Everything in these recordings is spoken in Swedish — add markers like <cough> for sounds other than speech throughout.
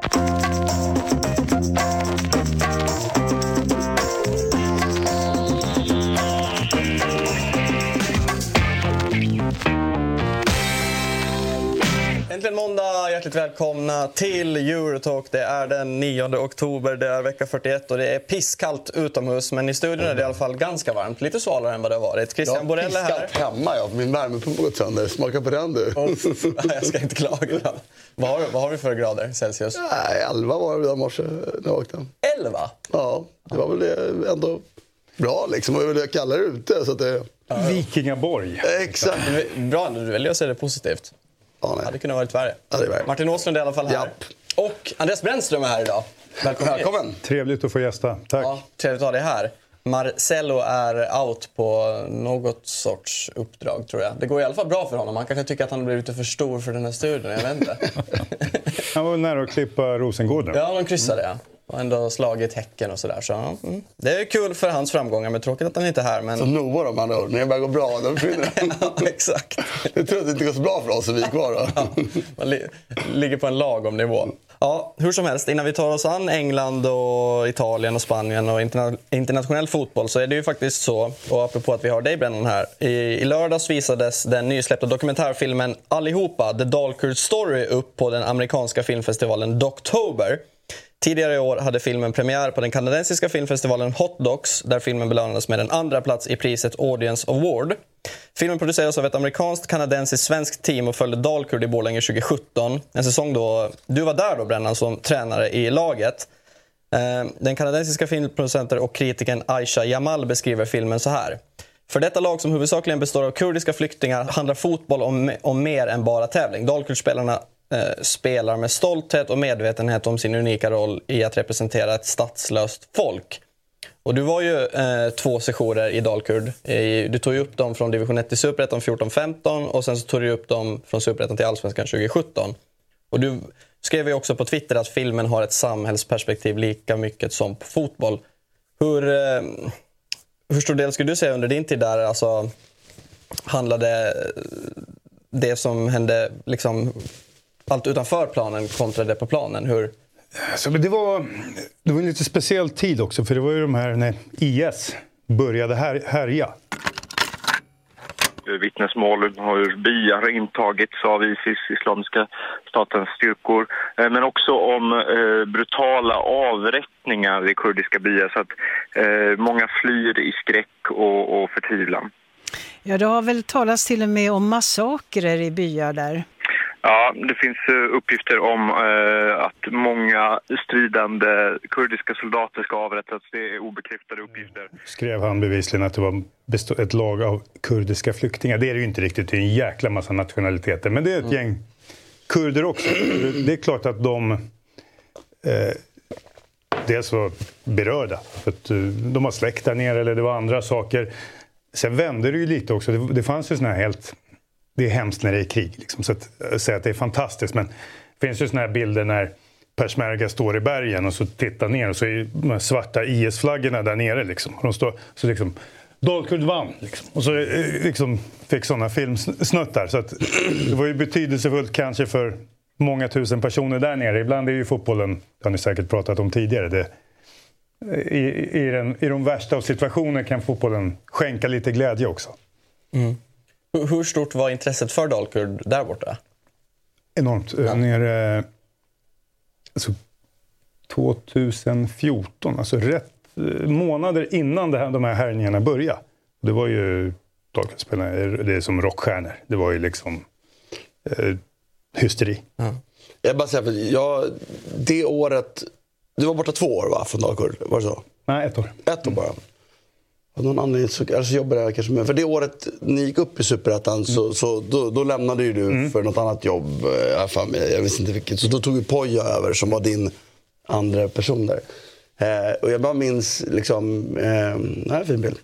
フフフ。Äntligen måndag! Hjärtligt välkomna till Eurotalk. Det är den 9 oktober, det är vecka 41 och det är pisskallt utomhus. Men i studion är det i alla fall ganska varmt. Lite svalare än vad det har varit. Christian Borell är här. hemma, ja. Min värmepump har gått sönder. Smaka på den du. <laughs> Och, jag ska inte klaga. Vad har, vad har vi för grader Celsius? Nej, 11 var det idag morse när jag åkte. 11? Ja, det var väl det ändå bra liksom. Det var väl kallare ute. Så att det... Vikingaborg. Exakt. Bra, du väljer att se det positivt. Ja, nej. hade kunnat varit värre. Ja, det. Martin Åslund är i alla fall här. Japp. Och Andreas Brännström är här idag. Välkommen. Välkommen. Trevligt att få gästa. Tack. Ja, trevligt att ha dig här. Marcello är out på något sorts uppdrag tror jag. Det går i alla fall bra för honom. Han kanske tycker att han har blivit lite för stor för den här studion. Jag vet inte. <laughs> Han var väl nära att klippa Rosengård nu. ja, de kryssade ja. Och ändå slagit Häcken och sådär. Så, ja, mm. Det är kul för hans framgångar, men tråkigt att han inte är här. Men... Som Noah då, med andra ord. När det börjar gå bra, då <laughs> försvinner den. ja, exakt. Jag tror att det inte går så bra för oss, så vi är kvar då. Man li ligger på en lagom nivå. Ja, hur som helst, innan vi tar oss an England och Italien och Spanien och interna internationell fotboll så är det ju faktiskt så, och apropå att vi har dig Brennan här, i, i lördags visades den nysläppta dokumentärfilmen Allihopa, The Dalkurd Story, upp på den amerikanska filmfestivalen Doctober. Tidigare i år hade filmen premiär på den kanadensiska filmfestivalen Hot Docs där filmen belönades med en andra plats i priset Audience Award. Filmen produceras av ett amerikanskt, kanadensiskt, svenskt team och följde Dalkurd i Borlänge 2017. En säsong då du var där då Brännan som tränare i laget. Eh, den kanadensiska filmproducenten och kritikern Aisha Jamal beskriver filmen så här. För detta lag som huvudsakligen består av kurdiska flyktingar handlar fotboll om, om mer än bara tävling. Dalkurdspelarna Eh, spelar med stolthet och medvetenhet om sin unika roll i att representera ett statslöst folk. Och du var ju eh, två sessioner i Dalkurd. Du tog ju upp dem från division 1 till superettan 14-15 och sen så tog du upp dem från superettan till allsvenskan 2017. Och du skrev ju också på Twitter att filmen har ett samhällsperspektiv lika mycket som på fotboll. Hur, eh, hur stor del skulle du säga under din tid där alltså, handlade eh, det som hände liksom, allt utanför planen kontra det på planen? Hur, Alltså, men det, var, det var en lite speciell tid också, för det var ju de här när IS började här, härja. vittnesmål om hur byar intagits av Isis, Islamiska statens styrkor. Eh, Men också om eh, brutala avrättningar i kurdiska byar så att eh, många flyr i skräck och, och förtvivlan. Ja, det har väl talats till och med om massakrer i byar där. Ja, det finns eh, uppgifter om eh, att många stridande kurdiska soldater ska avrättas. Det är obekräftade uppgifter. Skrev han bevisligen att det var ett lag av kurdiska flyktingar. Det är det ju inte riktigt, det är en jäkla massa nationaliteter. Men det är ett gäng kurder också. Det- Det är klart att de eh, dels var berörda. För att, eh, de har släkt där nere eller det var andra saker. Sen vände det ju lite också. Det, det fanns ju såna här helt... Det är hemskt när det är krig. Liksom, så att eh, säga att det är fantastiskt. Men det finns ju såna här bilder när Persmerga står i bergen och så tittar ner och så är de här svarta IS-flaggorna där nere. Liksom. Och de står, så liksom, Dalkurd vann. Liksom. Och så eh, liksom, fick såna filmsnuttar. Så att, det var ju betydelsefullt kanske för många tusen personer där nere. Ibland är ju fotbollen, det har ni säkert pratat om tidigare, det, eh, i, i, den, I de värsta av situationer kan fotbollen skänka lite glädje också. Mm hur stort var intresset för Dalkurd där borta? Enormt. Ja. Nere, alltså, 2014, alltså rätt eh, månader innan det här, de här härjningarna började. Det var ju Dalkurdspelarna, det är som rockstjärnor. Det var ju liksom eh, hysteri. Jag bara säger, för jag, det året... Du var borta två år va, från Dalkurd? Var det så? Nej, ett år. Ett år bara. Av någon anledning så alltså jobbade jag kanske med... För det året ni gick upp i Superettan så, så då, då lämnade ju du för något annat jobb. eh, Jag, för mig. jag visste inte vilket. Så då tog ju Poja över som var din andra person där. Eh, och jag bara minns liksom... Eh, det här är en fin bild.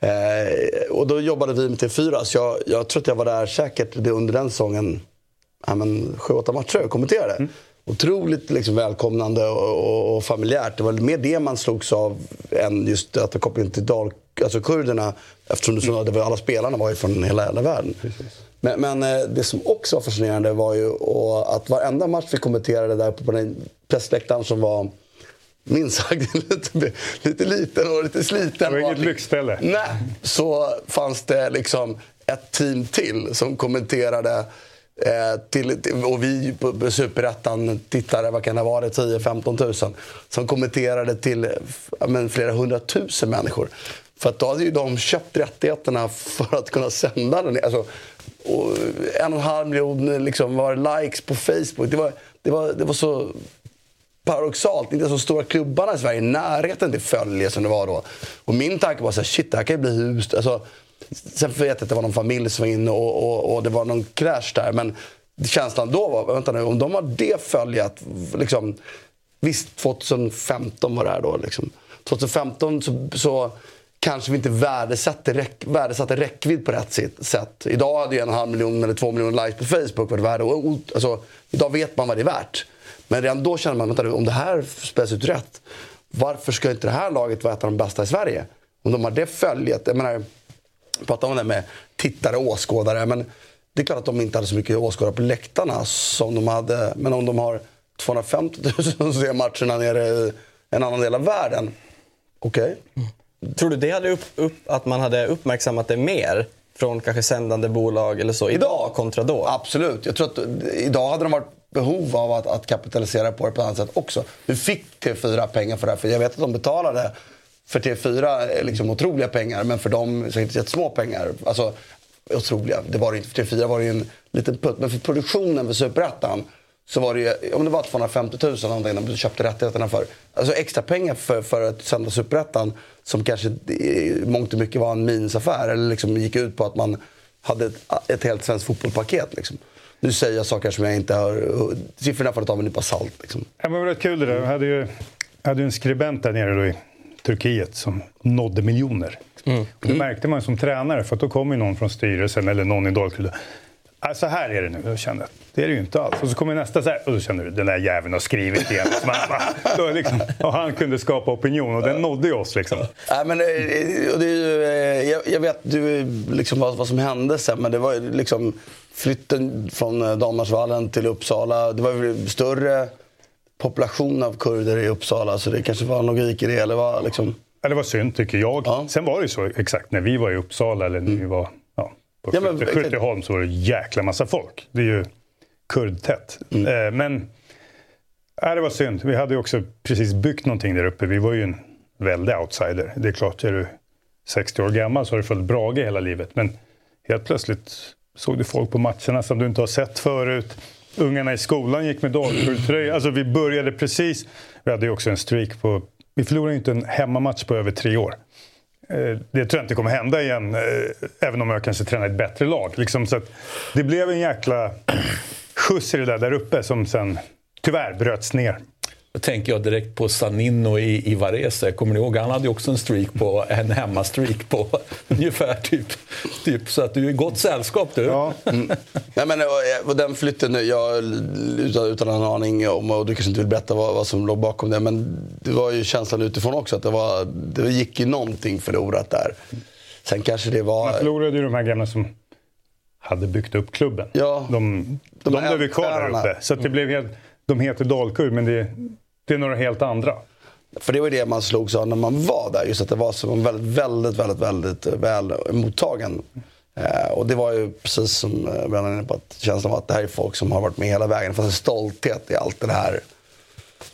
Eh, och då jobbade vi med T4 så jag, jag tror att jag var där säkert det under den säsongen ja, men, sju, åtta matcher och kommenterade. Mm. Otroligt liksom, välkomnande och, och, och familjärt. Det var mer det man slogs av än just att det kopplade till dal, alltså kurderna. Eftersom du sa att alla spelarna var ju från hela, hela världen. Men, men eh, det som också var fascinerande var ju att varenda match vi kommenterade där på den pressläktaren som var minst sagt <laughs> lite, lite liten och lite sliten. Det var inget lyxställe. Nej, så fanns det liksom ett team till som kommenterade Eh, till, och vi på Superettan tittare, vad kan det ha varit, 10-15 000 som kommenterade till men, flera hundratusen människor. För att då hade ju de köpt rättigheterna för att kunna sända den. Alltså, och en och en halv miljon liksom, var likes på Facebook. Det var, det var, det var så paradoxalt. Inte så stora klubbarna i Sverige i närheten till följe som det var då. Och min tanke var så här, shit, det här kan ju bli hus. Alltså, Sen vet jag att det var någon familj som var inne och, och, och det var någon crash där. Men känslan då var, vänta nu, om de har det följet. Liksom, visst, 2015 var det här då. Liksom. 2015 så, så kanske vi inte värdesatte, räck, värdesatte räckvidd på rätt sätt. Idag hade ju en halv miljon eller två miljoner likes på Facebook varit värde. Och, alltså, idag vet man vad det är värt. Men redan då kände man, vänta nu, om det här spelas ut rätt. Varför ska inte det här laget vara ett av de bästa i Sverige? Om de har det följet. Jag menar, pratar om det med tittare och åskådare. Men det är klart att de inte hade så mycket åskådare på läktarna som de hade. Men om de har 250 000 som ser matcherna nere i en annan del av världen. Okej. Okay. Mm. Tror du det hade upp, upp, att man hade uppmärksammat det mer från kanske sändande bolag eller så idag, idag kontra då? Absolut. Jag tror att idag hade de varit behov av att, att kapitalisera på det på ett annat sätt också. Nu fick TV4 pengar för det här, för jag vet att de betalade för TV4 liksom otroliga pengar, men för dem så jättesmå pengar. Alltså, otroliga, det var det inte. För TV4 var det ju en liten putt. Men för produktionen för Superettan så var det ju, om det var 250 000 någonting de köpte rättigheterna för. Alltså extra pengar för, för att sända Superettan som kanske i mångt och mycket var en minusaffär. Eller liksom gick ut på att man hade ett, ett helt svenskt fotbollspaket. Liksom. Nu säger jag saker som jag inte har... Siffrorna får du ta med en nypa salt. Liksom. Ja, men det var rätt kul det där. Jag hade ju, jag hade ju en skribent där nere då i Turkiet som nådde miljoner. Mm. Och det märkte man som tränare, för då kom ju någon från styrelsen eller någon i Dalkurd. Ah, så här är det nu. Jag kände det är det ju inte alls. Och så kommer nästa så här, och då känner du den där jäveln har skrivit igen. <laughs> då liksom, och han kunde skapa opinion och den nådde ju oss. Liksom. Ja, men, eh, det är ju, eh, jag, jag vet du, liksom, vad, vad som hände sen, men det var ju liksom flytten från eh, Damarsvallen till Uppsala. Det var ju större population av kurder i Uppsala, så det kanske var en logik i det. Eller var, liksom... ja, det var synd, tycker jag. Ja. Sen var det ju så, exakt, när vi var i Uppsala eller när mm. vi var ja, på ja, men, Skytteholm så var det en jäkla massa folk. Det är ju kurdtätt. Mm. Eh, men ja, det var synd. Vi hade ju också precis byggt någonting där uppe. Vi var ju en väldig outsider. Det är klart, är du 60 år gammal så har du följt Brage hela livet. Men helt plötsligt såg du folk på matcherna som du inte har sett förut ungarna i skolan gick med Dalkurd-tröja. Alltså vi började precis. Vi hade ju också en streak på... Vi förlorade inte en hemmamatch på över tre år. Eh, det tror jag inte kommer hända igen, eh, även om jag kanske tränar ett bättre lag. Liksom, så det blev en jäkla skjuts i det där, där uppe som sen tyvärr bröts ner. Tänker jag direkt på Sanino i, i Varese. Kommer ni ihåg? Han hade ju också en streak på, en hemmastreak på <laughs> ungefär typ, typ. Så att du är i gott sällskap du. Ja. Mm. Nej, men, och den flytten, jag, utan, utan en aning om, och du kanske inte vill berätta vad, vad, som låg bakom det, men det var ju känslan utifrån också att det, var, det gick ju någonting förlorat där. Sen kanske det var... Man förlorade ju de här gamla som hade byggt upp klubben. Ja, de de, de blev kvar där uppe. Så det blev helt de heter Dalkurd, men det, till några helt andra. För det var det man slogs av när man var där. Just att det var som väldigt, väldigt, väldigt, väldigt eh, väl mottagen. Eh, och det var ju precis som eh, Brennan Brennan inne på, att känslan var att det här är folk som har varit med hela vägen. Det fanns en stolthet i allt det här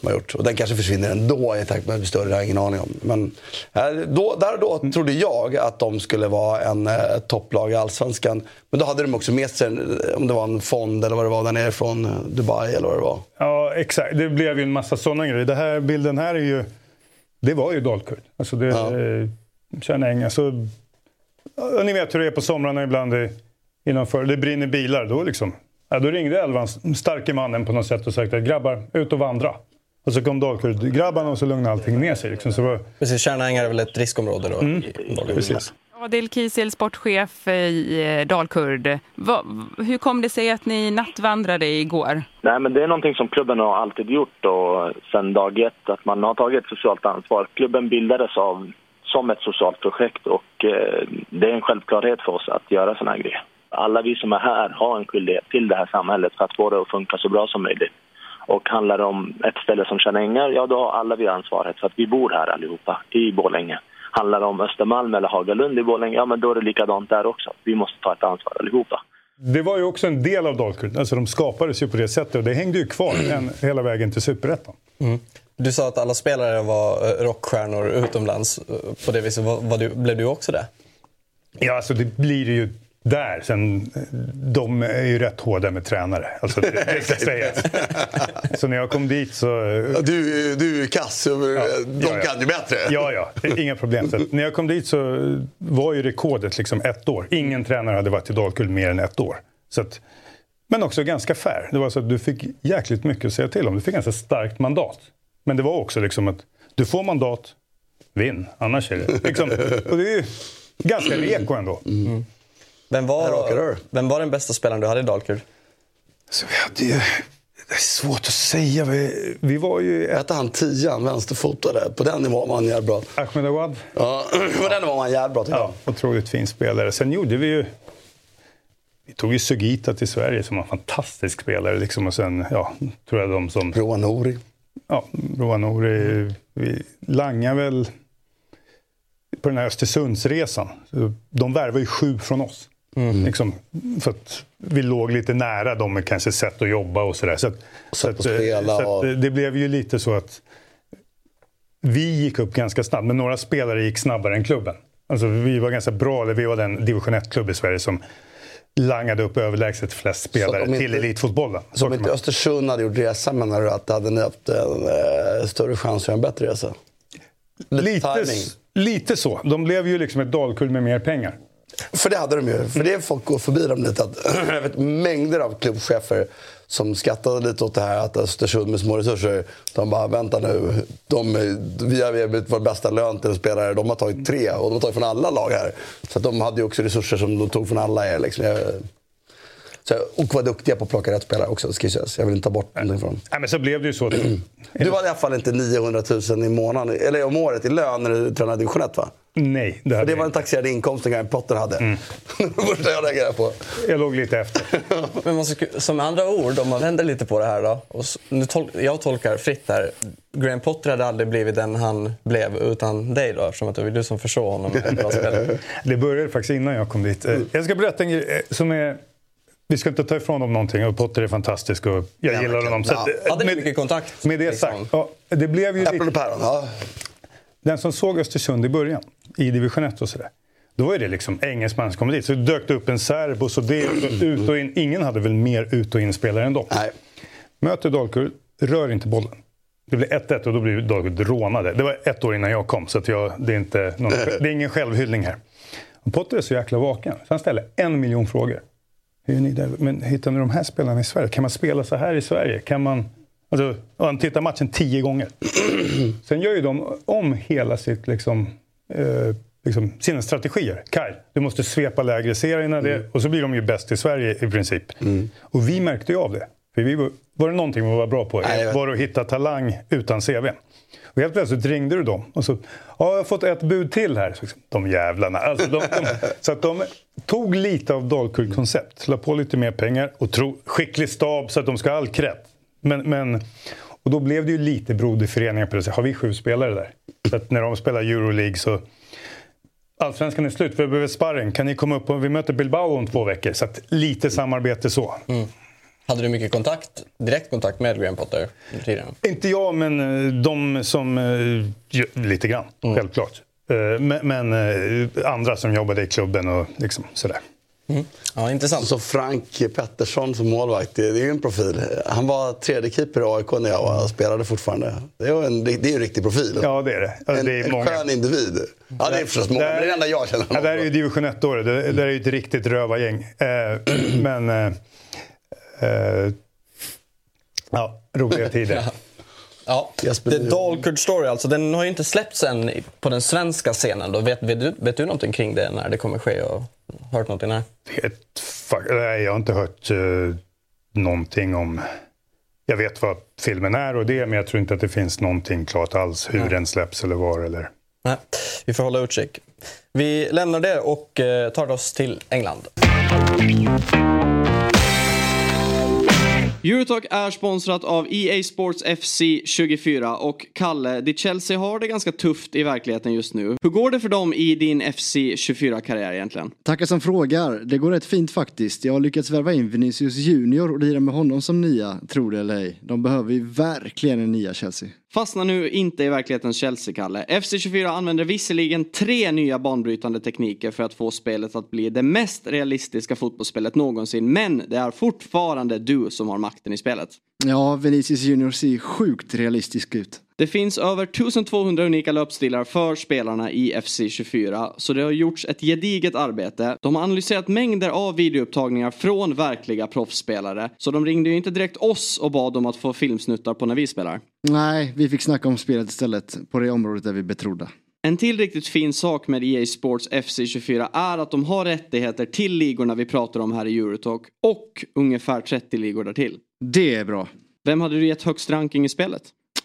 de har gjort. Och den kanske försvinner ändå i takt med att det blir större, det har jag ingen aning om. Men eh, då, där och då trodde jag att de skulle vara en eh, topplag i Allsvenskan. Men då hade de också med sig, om det var en fond eller vad det var, där nere från eh, Dubai eller vad det var. Ja, exakt. Det blev ju en massa sådana grejer. Den här bilden här är ju... Det var ju Dalkurd. Alltså det... Ja. Eh, Tjärnäng, alltså... Ni vet hur det är på somrarna ibland. Det, innanför, det brinner bilar. Då, liksom, ja, då ringde Elvan, starke mannen på något sätt och sa att grabbar, ut och vandra. Och så kom Dalkurd-grabbarna och så lugnade allting ner sig. Liksom. Så var... Precis, Kärnängar är väl ett riskområde då? Mm. Precis. Adil Kiesel, sportchef i eh, Dalkurd. Va, hur kom det sig att ni nattvandrade igår? Nej, men det är någonting som klubben har alltid gjort och sen dag ett, att man har tagit ett socialt ansvar. Klubben bildades av, som ett socialt projekt och eh, det är en självklarhet för oss att göra sådana här grejer. alla vi som är här har en skyldighet till det här samhället för att få det att funka så bra som möjligt. Och handlar det om ett ställe som Tjärna Ängar, ja då har alla vi ansvaret för att vi bor här allihopa i Borlänge. Handlar det om Östermalm eller Hagalund i Borlänge, ja men då är det likadant där också. Vi måste ta ett ansvar allihopa. Det var ju också en del av Dalkurd. Alltså de skapades ju på det sättet och det hängde ju kvar en, hela vägen till Superettan. Mm. Du sa att alla spelare var eh, rockstjärnor utomlands. Eh, på det viset, var, var du, blev du också det? Ja, alltså det blir ju där. Sen, de är ju rätt hårda med tränare. Alltså det, det ska <laughs> sägas. så när jag kom dit så... Du, du är kass, ja, de ja, kan ju bättre. Ja, ja, inga problem. Så när jag kom dit så var ju rekordet liksom ett år. Ingen tränare hade varit i Dalkurd mer än ett år. Så att, men också ganska fair. Det var så att du fick jäkligt mycket att säga till om. Du fick ganska starkt mandat. Men det var också liksom att du får mandat, vinn. Annars är det liksom... Och det är ju ganska reko ändå. Mm. Vem var, vem var den bästa spelaren du hade i Dalkurd? Så vi hade ju, det är svårt att säga. Vi, vi var ju... Hette han tian, vänsterfotade? På den nivån var han jävligt bra. Ahmed Awad. Ja, <clears throat> på den nivån var han jävligt bra ja, Otroligt fin spelare. Sen gjorde vi ju... Vi tog ju Sugita till Sverige som var en fantastisk spelare. Liksom, och sen, ja, tror jag de som... Roa Nouri. Ja, Roa Nouri. Vi langade väl på den här Östersundsresan. De värvade ju sju från oss. Mm. Liksom, för att vi låg lite nära dem kanske sätt att jobba och sådär. Så, att, så, att, spela, så att, det blev ju lite så att vi gick upp ganska snabbt, men några spelare gick snabbare än klubben. Alltså, vi var ganska bra, vi var den division 1-klubb i Sverige som langade upp överlägset flest spelare inte, till elitfotbollen. Så om inte Östersund hade gjort resan menar du att hade ni haft en eh, större chans att göra en bättre resa? Lite, lite så. De blev ju liksom ett dalkull med mer pengar. För det hade de ju. För det folk går förbi dem lite. Att, <clears throat> jag vet mängder av klubbchefer som skattade lite åt det här att Östersund med små resurser, de bara vänta nu. De, vi har erbjudit vår bästa lön till en spelare, de har tagit tre och de har tagit från alla lag här. Så de hade ju också resurser som de tog från alla er. Liksom. Så, och var duktiga på att plocka rätt spelare också, ska. Jag vill inte ta bort någonting från Nej, men så blev det ju så. <clears throat> du hade i alla fall inte 900 000 i månaden, eller om året i lön när du tränade division 1 va? Nej, det, För det var den taxerade inkomsten Graham Potter hade. Mm. <laughs> det första jag reagerade på. Jag låg lite efter. <laughs> Men man ska, som andra ord, om man vänder lite på det här då. Och nu tol jag tolkar fritt här. Graham Potter hade aldrig blivit den han blev utan dig då, eftersom att det var du som försåg honom med <laughs> bra spel. Det började faktiskt innan jag kom dit. Eh, jag ska berätta en grej eh, som är vi ska inte ta ifrån dem någonting och Potter är fantastisk och jag ja, gillar honom. Så ja. att, Hade med, mycket kontakt? Med det liksom. sagt, ja, det blev ju lite... Päron, ja. Den som såg Östersund i början, i division 1 och sådär. Då var det liksom engelsman som kom dit. Så dök det upp en serb och så det och ut och in. Ingen hade väl mer ut och inspelare än dem. Nej. Möter Dalkurd, rör inte bollen. Det blir 1-1 och då blir Dalkurd rånade. Det var ett år innan jag kom, så jag, det, är inte någon, <laughs> det är ingen självhyllning här. Och Potter är så jäkla vaken, så han ställer en miljon frågor. Hur ni där? Men hittar ni de här spelarna i Sverige? Kan man spela så här i Sverige? Kan man... Alltså, han tittar matchen tio gånger. <clears throat> Sen gör ju de om hela sitt, liksom, eh, liksom, sina strategier. Kaj, du måste svepa lägre serierna mm. och så blir de ju bäst i Sverige i princip. Mm. Och vi märkte ju av det. För vi var, var det någonting vi var bra på Nej, var att hitta talang utan CV. Och helt plötsligt ringde du dem och så ja, jag har fått ett bud till här. Liksom, de jävlarna. Alltså, de, de, så att de tog lite av Dalkurd koncept, la på lite mer pengar och tro, skicklig stab så att de ska ha all cred. Men, men, och då blev det ju lite broderföreningar på det. Har vi sju spelare där? Så att när de spelar Euroleague så Allsvenskan är slut, vi behöver sparring. Kan ni komma upp och vi möter Bilbao om två veckor? Så att lite samarbete så. Mm. Hade du mycket kontakt, direkt kontakt med Graham Potter tidigare? Inte jag, men eh, de som... Eh, lite grann, mm. självklart. Eh, men, men andra som jobbade i klubben och liksom sådär. Mm. Ja, intressant. Så Frank Pettersson som målvakt, det är ju en profil. Han var tredje keeper i AIK när jag var, spelade fortfarande. Det är, en, det är en riktig profil. Ja, det är det. Alltså, det är en, en skön individ. Ja, det är förstås många, men det är det enda jag känner. Ja, det är ju division 1-året. Det, det är ju ett riktigt rövargäng. <clears throat> men Uh, ja, roliga tider. <laughs> ja. The Dalkurd Story, alltså, den har ju inte släppts än på den svenska scenen. Då. Vet, vet, du, vet du någonting kring det, när det kommer ske? Och hört någonting? Nej, Nej jag har inte hört uh, någonting om... Jag vet vad filmen är och det, men jag tror inte att det finns någonting klart alls hur Nej. den släpps eller var. Eller... Nej, vi får hålla utkik. Vi lämnar det och uh, tar oss till England. Eurotalk är sponsrat av EA Sports FC 24 och Kalle, ditt Chelsea har det ganska tufft i verkligheten just nu. Hur går det för dem i din FC 24-karriär egentligen? Tackar som frågar. Det går rätt fint faktiskt. Jag har lyckats värva in Vinicius Junior och lira med honom som nia, tror det eller ej. De behöver ju verkligen en nia Chelsea. Fastna nu inte i verklighetens Chelsea-Kalle. FC24 använder visserligen tre nya banbrytande tekniker för att få spelet att bli det mest realistiska fotbollsspelet någonsin, men det är fortfarande du som har makten i spelet. Ja, Vinicius Junior ser sjukt realistisk ut. Det finns över 1200 unika löpstilar för spelarna i FC24, så det har gjorts ett gediget arbete. De har analyserat mängder av videoupptagningar från verkliga proffsspelare, så de ringde ju inte direkt oss och bad om att få filmsnuttar på när vi spelar. Nej, vi fick snacka om spelet istället, på det området där vi betrodda. En till riktigt fin sak med EA Sports FC24 är att de har rättigheter till ligorna vi pratar om här i Eurotalk och ungefär 30 ligor därtill. Det är bra. Vem hade du gett högst ranking i spelet?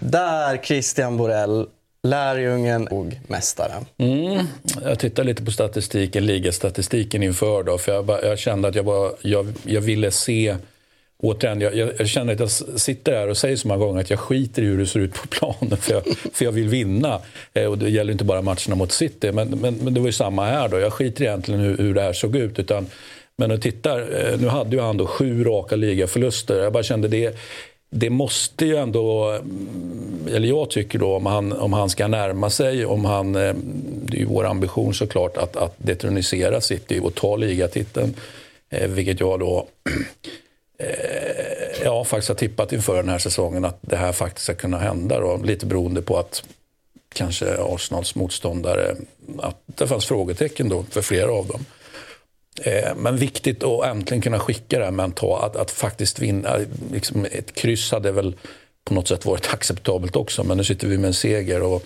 Där Christian Borell, lärjungen och mästaren. Mm. Jag tittar lite på statistiken, ligastatistiken inför då, för jag, jag kände att jag, bara, jag, jag ville se Återigen, jag, jag, jag känner att jag sitter här och säger så många gånger att jag skiter i hur det ser ut på planen för jag, för jag vill vinna. Eh, och det gäller inte bara matcherna mot City, men, men, men det var ju samma här då. Jag skiter egentligen i hur, hur det här såg ut. Utan, men nu tittar, eh, nu hade ju han då sju raka ligaförluster. Jag bara kände det, det måste ju ändå, mm, eller jag tycker då om han, om han ska närma sig, om han, eh, det är ju vår ambition såklart att, att detronisera City och ta ligatiteln. Eh, vilket jag då <clears throat> ja, faktiskt har tippat inför den här säsongen att det här faktiskt ska kunna hända. Då. Lite beroende på att kanske Arsenals motståndare, att det fanns frågetecken då för flera av dem. Eh, men viktigt att äntligen kunna skicka det här mentalt, att, att faktiskt vinna. Liksom ett kryss hade väl på något sätt varit <laughs> acceptabelt också, men nu sitter vi med en seger. och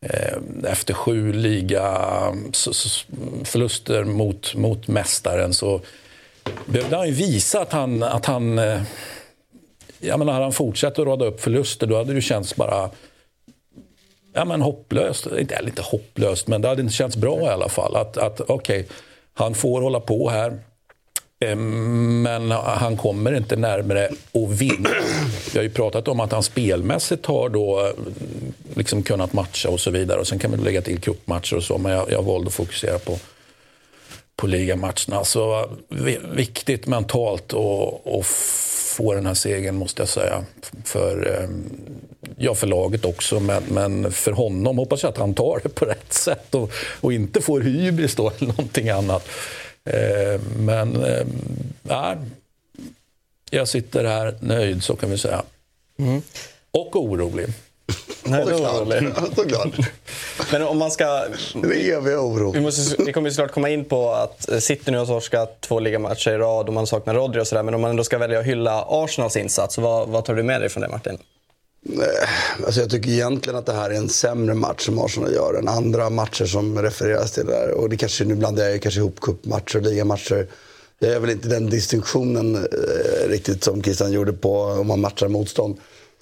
eh, efter sju liga förluster mot, mot mästaren så behövde han ju visa att han... Att han eh, jag menar, hade han fortsatt att rada upp förluster då hade det känts bara ja, men hopplöst. Inte, eller inte hopplöst, men det hade inte känts bra i alla fall. Att, att okej, okay, han får hålla på här. Eh, men han kommer inte närmare att vinna. Vi har ju pratat om att han spelmässigt har då eh, liksom kunnat matcha och så vidare. Och Sen kan man lägga till cupmatcher och så, men jag, jag valde att fokusera på på ligamatcherna. Så viktigt mentalt att få den här segern måste jag säga. För, ehm, ja, för laget också, men, men för honom hoppas jag att han tar det på rätt sätt och, och inte får hybris då <laughs> eller någonting annat. Ehm, men ja, ehm, jag sitter här nöjd så kan vi säga. Mm. Och orolig. Nej, det var Såklart. Men om man ska... Det är evig oro. Vi, måste, vi kommer såklart komma in på att City nu har torskat två ligamatcher i rad och man saknar Rodri och sådär. Men om man ändå ska välja att hylla Arsenals insats, vad, vad tar du med dig från det Martin? Alltså jag tycker egentligen att det här är en sämre match som Arsenal gör än andra matcher som refereras till där. Och det kanske, nu blandar jag kanske ihop cupmatcher och ligamatcher. Jag gör väl inte den distinktionen eh, riktigt som Christian gjorde på om man matchar motstånd.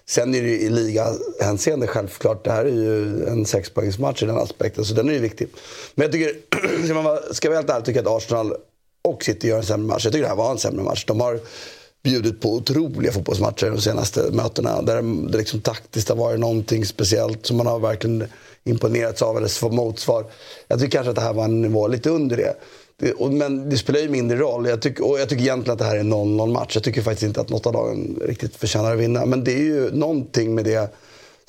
Sen är det ju i ligahänseende självklart, det här är ju en sexpoängsmatch i den aspekten, så den är ju viktig. Men jag tycker, <clears throat> ska, man vara, ska vi helt ärligt tycka att Arsenal och City gör en sämre match. Jag tycker det här var en sämre match. De har, bjudit på otroliga fotbollsmatcher de senaste mötena. Där det liksom taktiskt har varit någonting speciellt som man har verkligen imponerats av eller fått motsvar. Jag tycker kanske att det här var en nivå lite under det det och, men det spelar ju mindre roll. Jag tycker, och jag tycker egentligen att det här är en 0-0 match. Jag tycker faktiskt inte att något av lagen riktigt förtjänar att vinna. Men det är ju någonting med det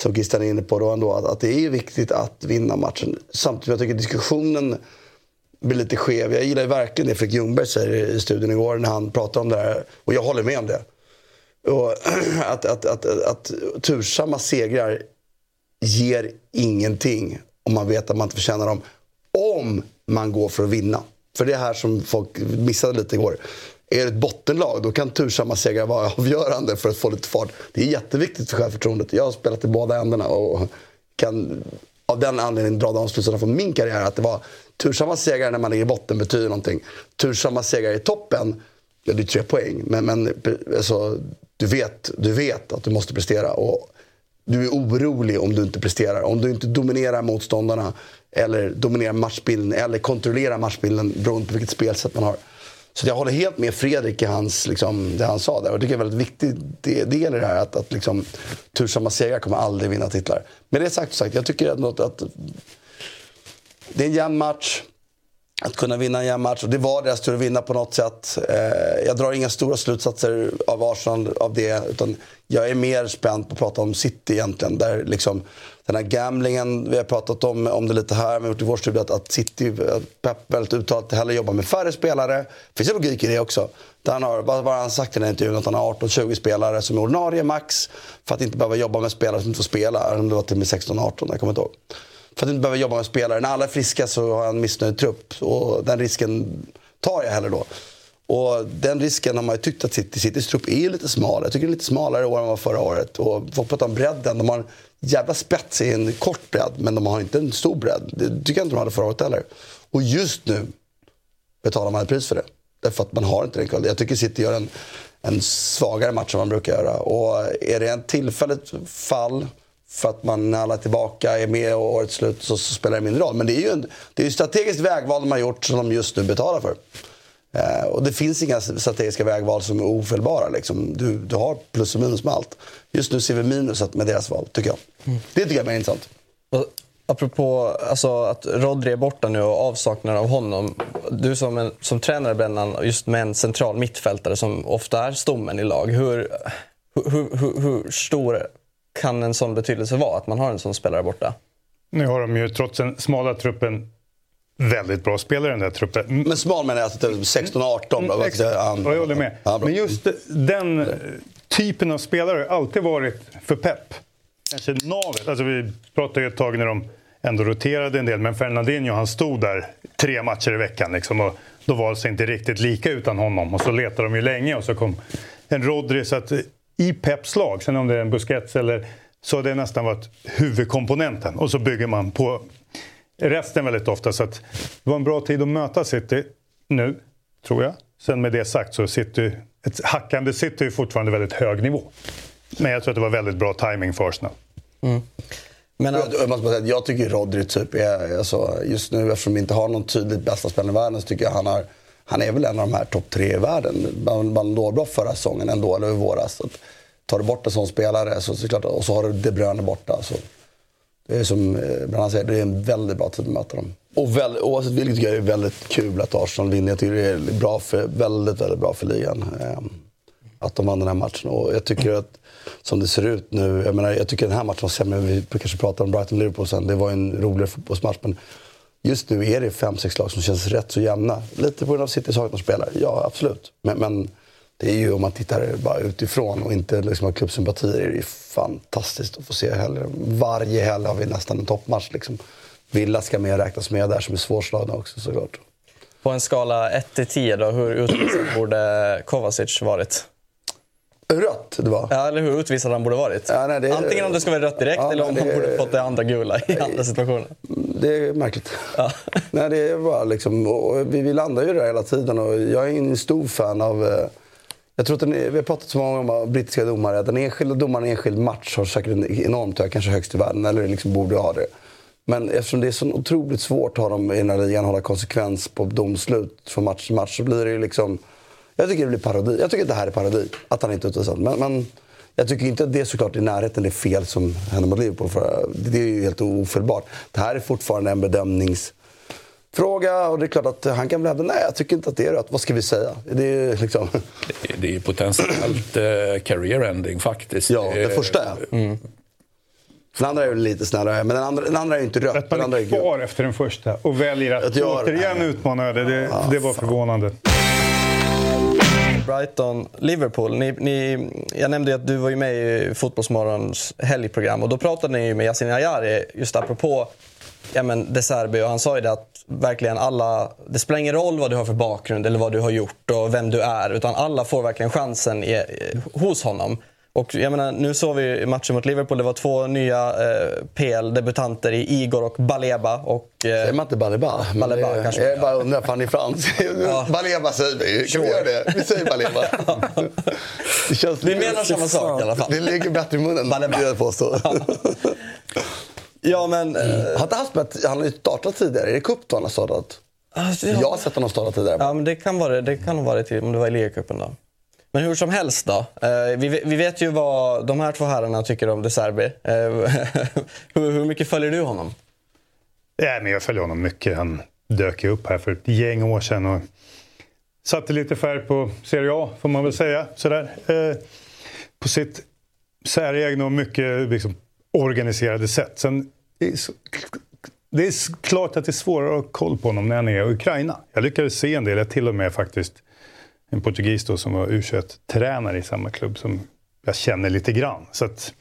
som Christian är inne på då ändå. Att, att det är viktigt att vinna matchen. Samtidigt som jag tycker diskussionen blir lite skev. Jag gillar verkligen det Fredrik Ljungberg säger i studion igår när han pratar om det här. Och jag håller med om det. Och att, <clears throat> att, att, att, att tursamma segrar ger ingenting om man vet att man inte förtjänar dem. Om man går för att vinna. För det är här som folk missade lite igår. Är det ett bottenlag, då kan tursamma segrar vara avgörande för att få lite fart. Det är jätteviktigt för självförtroendet. Jag har spelat i båda ändarna och kan av den anledningen dra de slutsatserna från min karriär. Att det var tursamma segrar när man ligger i botten betyder någonting. Tursamma segrar i toppen, ja det är tre poäng. Men, men alltså, du, vet, du vet att du måste prestera. Och du är orolig om du inte presterar. Om du inte dominerar motståndarna eller dominera matchbilden eller kontrollera matchbilden beroende på vilket spelsätt man har. Så jag håller helt med Fredrik i hans, liksom, det han sa där. Och det är en väldigt viktig del i det här. Att, att liksom, tursamma segrar kommer aldrig vinna titlar. Men det sagt, sagt jag tycker att, att det är en jämn match. Att kunna vinna en jämn match. Och det var deras tur att vinna på något sätt. Eh, jag drar inga stora slutsatser av Arsenal av det. Utan jag är mer spänd på att prata om City egentligen. Där liksom, den här gamblingen, vi har pratat om, om det lite här, vi har gjort i vår studie att, att City, eh, Pep väldigt uttalat hellre jobbar med färre spelare. Det finns en logik i det också. Där han har, vad har han sagt i den här intervjun? Att han har 18-20 spelare som är ordinarie max. För att inte behöva jobba med spelare som inte får spela. Om det var till och med 16-18, jag kommer inte ihåg. För att inte behöva jobba med spelare. När alla är friska så har jag en missnöjd trupp. Och den risken tar jag hellre då. Och den risken har man ju tyckt att City, Citys trupp är lite smal. Jag tycker det är lite smalare i år än vad förra året. Och folk pratar om bredden. De har en jävla spets i en kort bredd, men de har inte en stor bredd. Det tycker jag inte de hade förra året heller. Och just nu betalar man ett pris för det. Därför att man har inte den kvaliteten. Jag tycker City gör en, en svagare match än man brukar göra. Och är det ett tillfälligt fall för att man när alla är tillbaka, är med och årets slut så, så spelar det mindre roll. Men det är ju en, det är ett strategiskt vägval de har gjort som de just nu betalar för. Eh, och det finns inga strategiska vägval som är ofelbara. Liksom. Du, du har plus och minus med allt. Just nu ser vi minuset med deras val, tycker jag. Mm. Det tycker jag är mer intressant. Och apropå alltså, att Rodri är borta nu och avsaknaden av honom. Du som, en, som tränare, Brennan, just med en central mittfältare som ofta är stommen i lag. Hur, hur, hur, hur stor kan en sån betydelse vara, att man har en sån spelare borta? Nu har de ju trots den smala truppen väldigt bra spelare i den där truppen. Men smal menar jag, alltså 16-18. Mm, ja, jag håller med. Men just den typen av spelare har alltid varit för pepp. Kanske navet. Alltså vi pratade ju ett tag när de ändå roterade en del, men Fernandinho han stod där tre matcher i veckan. Liksom, och då var det inte riktigt lika utan honom. Och så letade de ju länge och så kom en Rodri. Så att i Peps lag, sen om det är en Busquets eller så har det nästan varit huvudkomponenten. Och så bygger man på resten väldigt ofta. Så att det var en bra tid att möta City nu, tror jag. Sen med det sagt så City, ett hackande City är fortfarande väldigt hög nivå. Men jag tror att det var väldigt bra timing för Arsenal. Mm. Men att... jag, måste säga, jag tycker Rodri typ är, alltså, just nu eftersom vi inte har någon tydligt bästa spelare i världen så tycker jag han har han är väl en av de här topp tre i världen. Man låg bra förra säsongen ändå, eller i våras. Så tar du bort en sån spelare så, så klart, och så har du De Bruyne borta. Så det är som eh, Brannan säger, det är en väldigt bra tid att möta dem. Och väl, oavsett vilket tycker jag det är väldigt kul att Arsenal vinner. Jag tycker det är bra för, väldigt, väldigt bra för ligan. Eh, att de vann den här matchen. Och jag tycker att som det ser ut nu, jag menar jag tycker den här matchen var sämre. Vi kanske pratar om Brighton-Liverpool sen. Det var en roligare fotbollsmatch. Men just nu är det fem, sex lag som känns rätt så jämna. Lite på grund av City saknar spelare, ja absolut. Men, men, det är ju om man tittar bara utifrån och inte liksom har klubbsympatier, är det fantastiskt att få se helger. Varje helg har vi nästan en toppmatch. Liksom. Villa ska med räknas med där som är svårslagna också såklart. På en skala 1 till 10 då, hur utvisad <clears throat> borde Kovacic varit? rött det var. Ja, eller hur utvisad han borde varit. Ja, nej, det, Antingen om det ska vara rött direkt ja, eller om det, han borde fått det andra gula i andra situationer. Det är märkligt. Ja. nej, det är bara liksom, vi, vi landar ju där hela tiden och jag är en stor fan av eh, jag tror att den, vi har pratat så många om brittiska domare. Den enskilda domaren i en enskild match har säkert en enormt hög, kanske högst i världen, eller liksom borde ha det. Men eftersom det är så otroligt svårt har de i den här ligan hålla konsekvens på domslut från match till match så blir det ju liksom Jag tycker det blir parodi. Jag tycker att det här är parodi. Att han inte är utvisad. Men, men jag tycker inte att det är såklart i närheten det är fel som händer mot Liverpool. För det är ju helt ofelbart. Det här är fortfarande en bedömnings bedömningsfråga. Och det är klart att han kan bli hävda, nej jag tycker inte att det är rätt. Vad ska vi säga? Det är liksom... Det, det är potentiellt eh, career ending faktiskt. Ja, Det- första ja. Mm. Den andra är ju lite snällare, men den andra, den andra är inte rött. Att Den man andra är är kvar efter den första och väljer att, Att göra- återigen utmana det, det, det var förvånande. Brighton, Liverpool. Ni, ni, jag nämnde ju att du var ju med i Fotbollsmorgons helgprogram och då pratade ni ju med Yasin Ayari just apropå ja, men De Serbi och han sa ju det att verkligen alla, det spelar ingen roll vad du har för bakgrund eller vad du har gjort och vem du är utan alla får verkligen chansen i, hos honom. Och jag menar, nu såg vi matchen mot Liverpool, det var två nya eh, PL-debutanter i Igor och Baleba. Och, eh, Säger man inte Baleba? Baleba det- kanske. Jag bara undrar, för han är fransk. <laughs> Baleba säger vi. Kan vi göra det? Vi säger Baleba. <laughs> Det känns Vi menar samma sak i alla fall. Det ligger bättre i munnen, vill jag påstå. Ja, <laughs> men... Har inte han spelat, han har ju startat tidigare. Är det cup då han har startat? Alltså, Jag har sett honom starta tidigare. Ja, men det kan vara det. kan ha varit i- om det var i ligacupen då. Men hur som helst då. Eh, vi, vi vet ju vad de här två herrarna tycker om De Serbi. Eh, <laughs> hur, hur mycket följer du honom? Ja, men jag följer honom mycket. Han dök ju upp här för ett gäng år sedan och satte lite färg på Serie A, får man väl säga. Sådär. Eh, på sitt säregna och mycket liksom, organiserade sätt. Sen, det, är så, det är s- klart att det är svårare att ha koll på honom när han är i Ukraina. Jag lyckades se en del, jag till och med faktiskt en portugis då som var U21-tränare i samma klubb som jag känner lite grann. Så att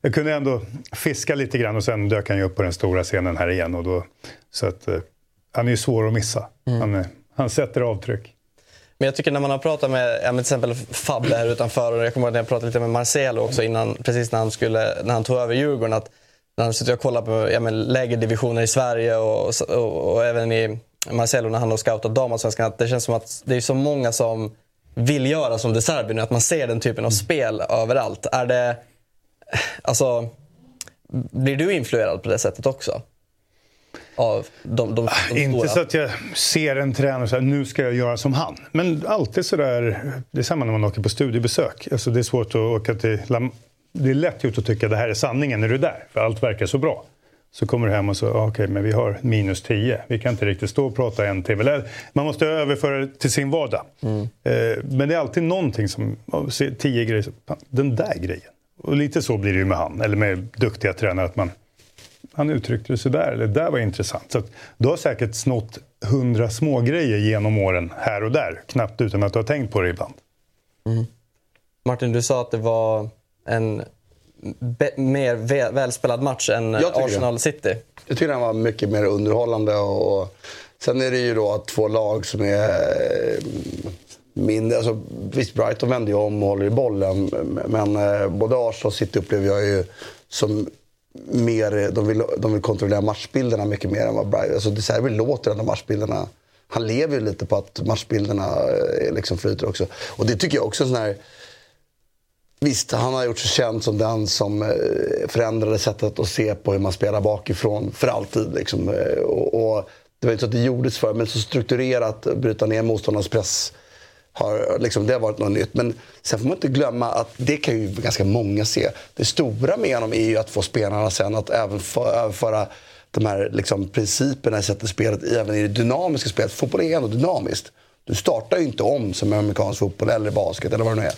jag kunde ändå fiska lite grann och sen dök han ju upp på den stora scenen här igen. Och då, så att, eh, han är ju svår att missa. Han, är- han sätter avtryck. Men jag tycker när man har pratat med, ja, till exempel Fabbe här utanför och jag kommer ihåg att jag pratade lite med Marcelo också innan, precis när han, skulle, när han tog över Djurgården. Att när han sitter och kollar på ja, men lägre divisioner i Sverige och, och, och även i Marcelo när han har scoutat damallsvenskan. Att det känns som att det är så många som vill göra som De Serbi nu. Att man ser den typen av spel överallt. Är det... Alltså... Blir du influerad på det sättet också? Av de, de, de Inte så att jag ser en tränare och säger nu ska jag göra som han. Men alltid sådär, det är samma när man åker på studiebesök. Alltså det är svårt att åka till... Det är lätt gjort att tycka att det här är sanningen när du är där, för allt verkar så bra. Så kommer du hem och så, ah, okej, men vi har minus 10. Vi kan inte riktigt stå och prata en timme. Man måste överföra det till sin vardag. Eh, men det är alltid någonting som, tio grejer, den där grejen. Och lite så blir det ju med han, eller med duktiga tränare. att man han uttryckte det sådär, eller det där var intressant. Så att du har säkert snott hundra små grejer genom åren här och där, knappt utan att du har tänkt på det ibland. Martin, du sa att det var en be- mer vä- välspelad match än Arsenal City. Jag tycker den var mycket mer underhållande. Och, och sen är det ju då två lag som är eh, mindre. Alltså, visst, Brighton vänder ju om och håller i bollen. Men eh, både Arsenal och City upplever jag ju som mer, de vill, de vill kontrollera matchbilderna mycket mer än vad Brian... Alltså, De Serbi låter ändå matchbilderna... Han lever ju lite på att matchbilderna eh, liksom flyter också. Och det tycker jag också är sån här... Visst, han har gjort sig känd som den som eh, förändrade sättet att se på hur man spelar bakifrån för alltid. Liksom. Eh, och, och det var inte så att det gjordes för men så strukturerat bryta ner motståndarnas press. Har, liksom, det har varit något nytt. Men sen får man inte glömma att det kan ju ganska många se. Det stora med honom är ju att få spelarna sen att även för, överföra de här liksom, principerna i sättet spelet även i det dynamiska spelet. Fotboll är ändå dynamiskt. Du startar ju inte om som i amerikansk fotboll eller basket eller vad det nu är.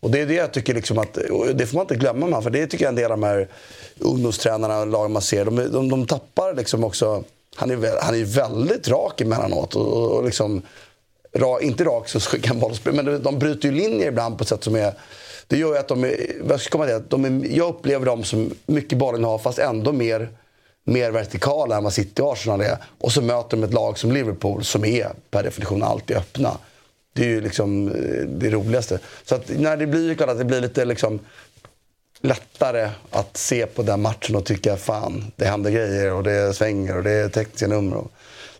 Och det är det jag tycker liksom att, det får man inte glömma man, för det tycker jag en del av de här ungdomstränarna och lagen man ser. De, de, de tappar liksom också, han är, vä- han är väldigt rak emellanåt och, och liksom, ra, inte rak så skickar han bollspel, men de, bryter ju linjer ibland på ett sätt som är det gör ju att de är, ska man säga, att de är, jag upplever dem som mycket bollen har fast ändå mer, mer vertikala än vad City och Arsenal är. Och så möter de ett lag som Liverpool som är per definition alltid öppna. Det är ju liksom eh, det roligaste. Så att, nej, det blir ju klart att det blir lite liksom lättare att se på den matchen och tycka fan, det händer grejer och det svänger och det är tekniska nummer. Och...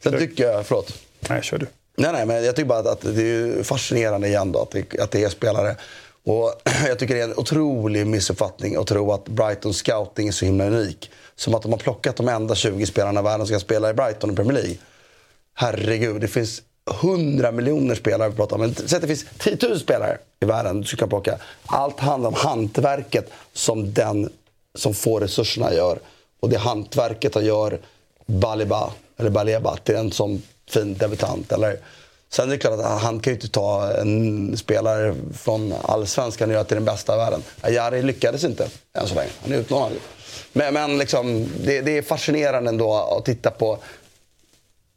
Sen tycker jag, förlåt. Nej, kör du. Nej, nej, men jag tycker bara att, att det är fascinerande igen då, att det, att det är spelare. Och <clears throat> jag tycker det är en otrolig missuppfattning att tro att Brightons scouting är så himla unik. Som att de har plockat de enda 20 spelarna i världen som ska spela i Brighton och Premier League. Herregud, det finns hundra miljoner spelare vi pratar om. Men säg att det finns 10 000 spelare i världen du kan plocka. Allt handlar om hantverket som den som får resurserna gör. Och det hantverket han gör Baliba, eller Baleba till den som fin debutant. Eller, sen är det klart att han kan ju inte ta en spelare från allsvenskan och göra till den bästa i världen. Jari lyckades inte än så länge. Han är utlånad. Men, men liksom, det, det är fascinerande ändå att titta på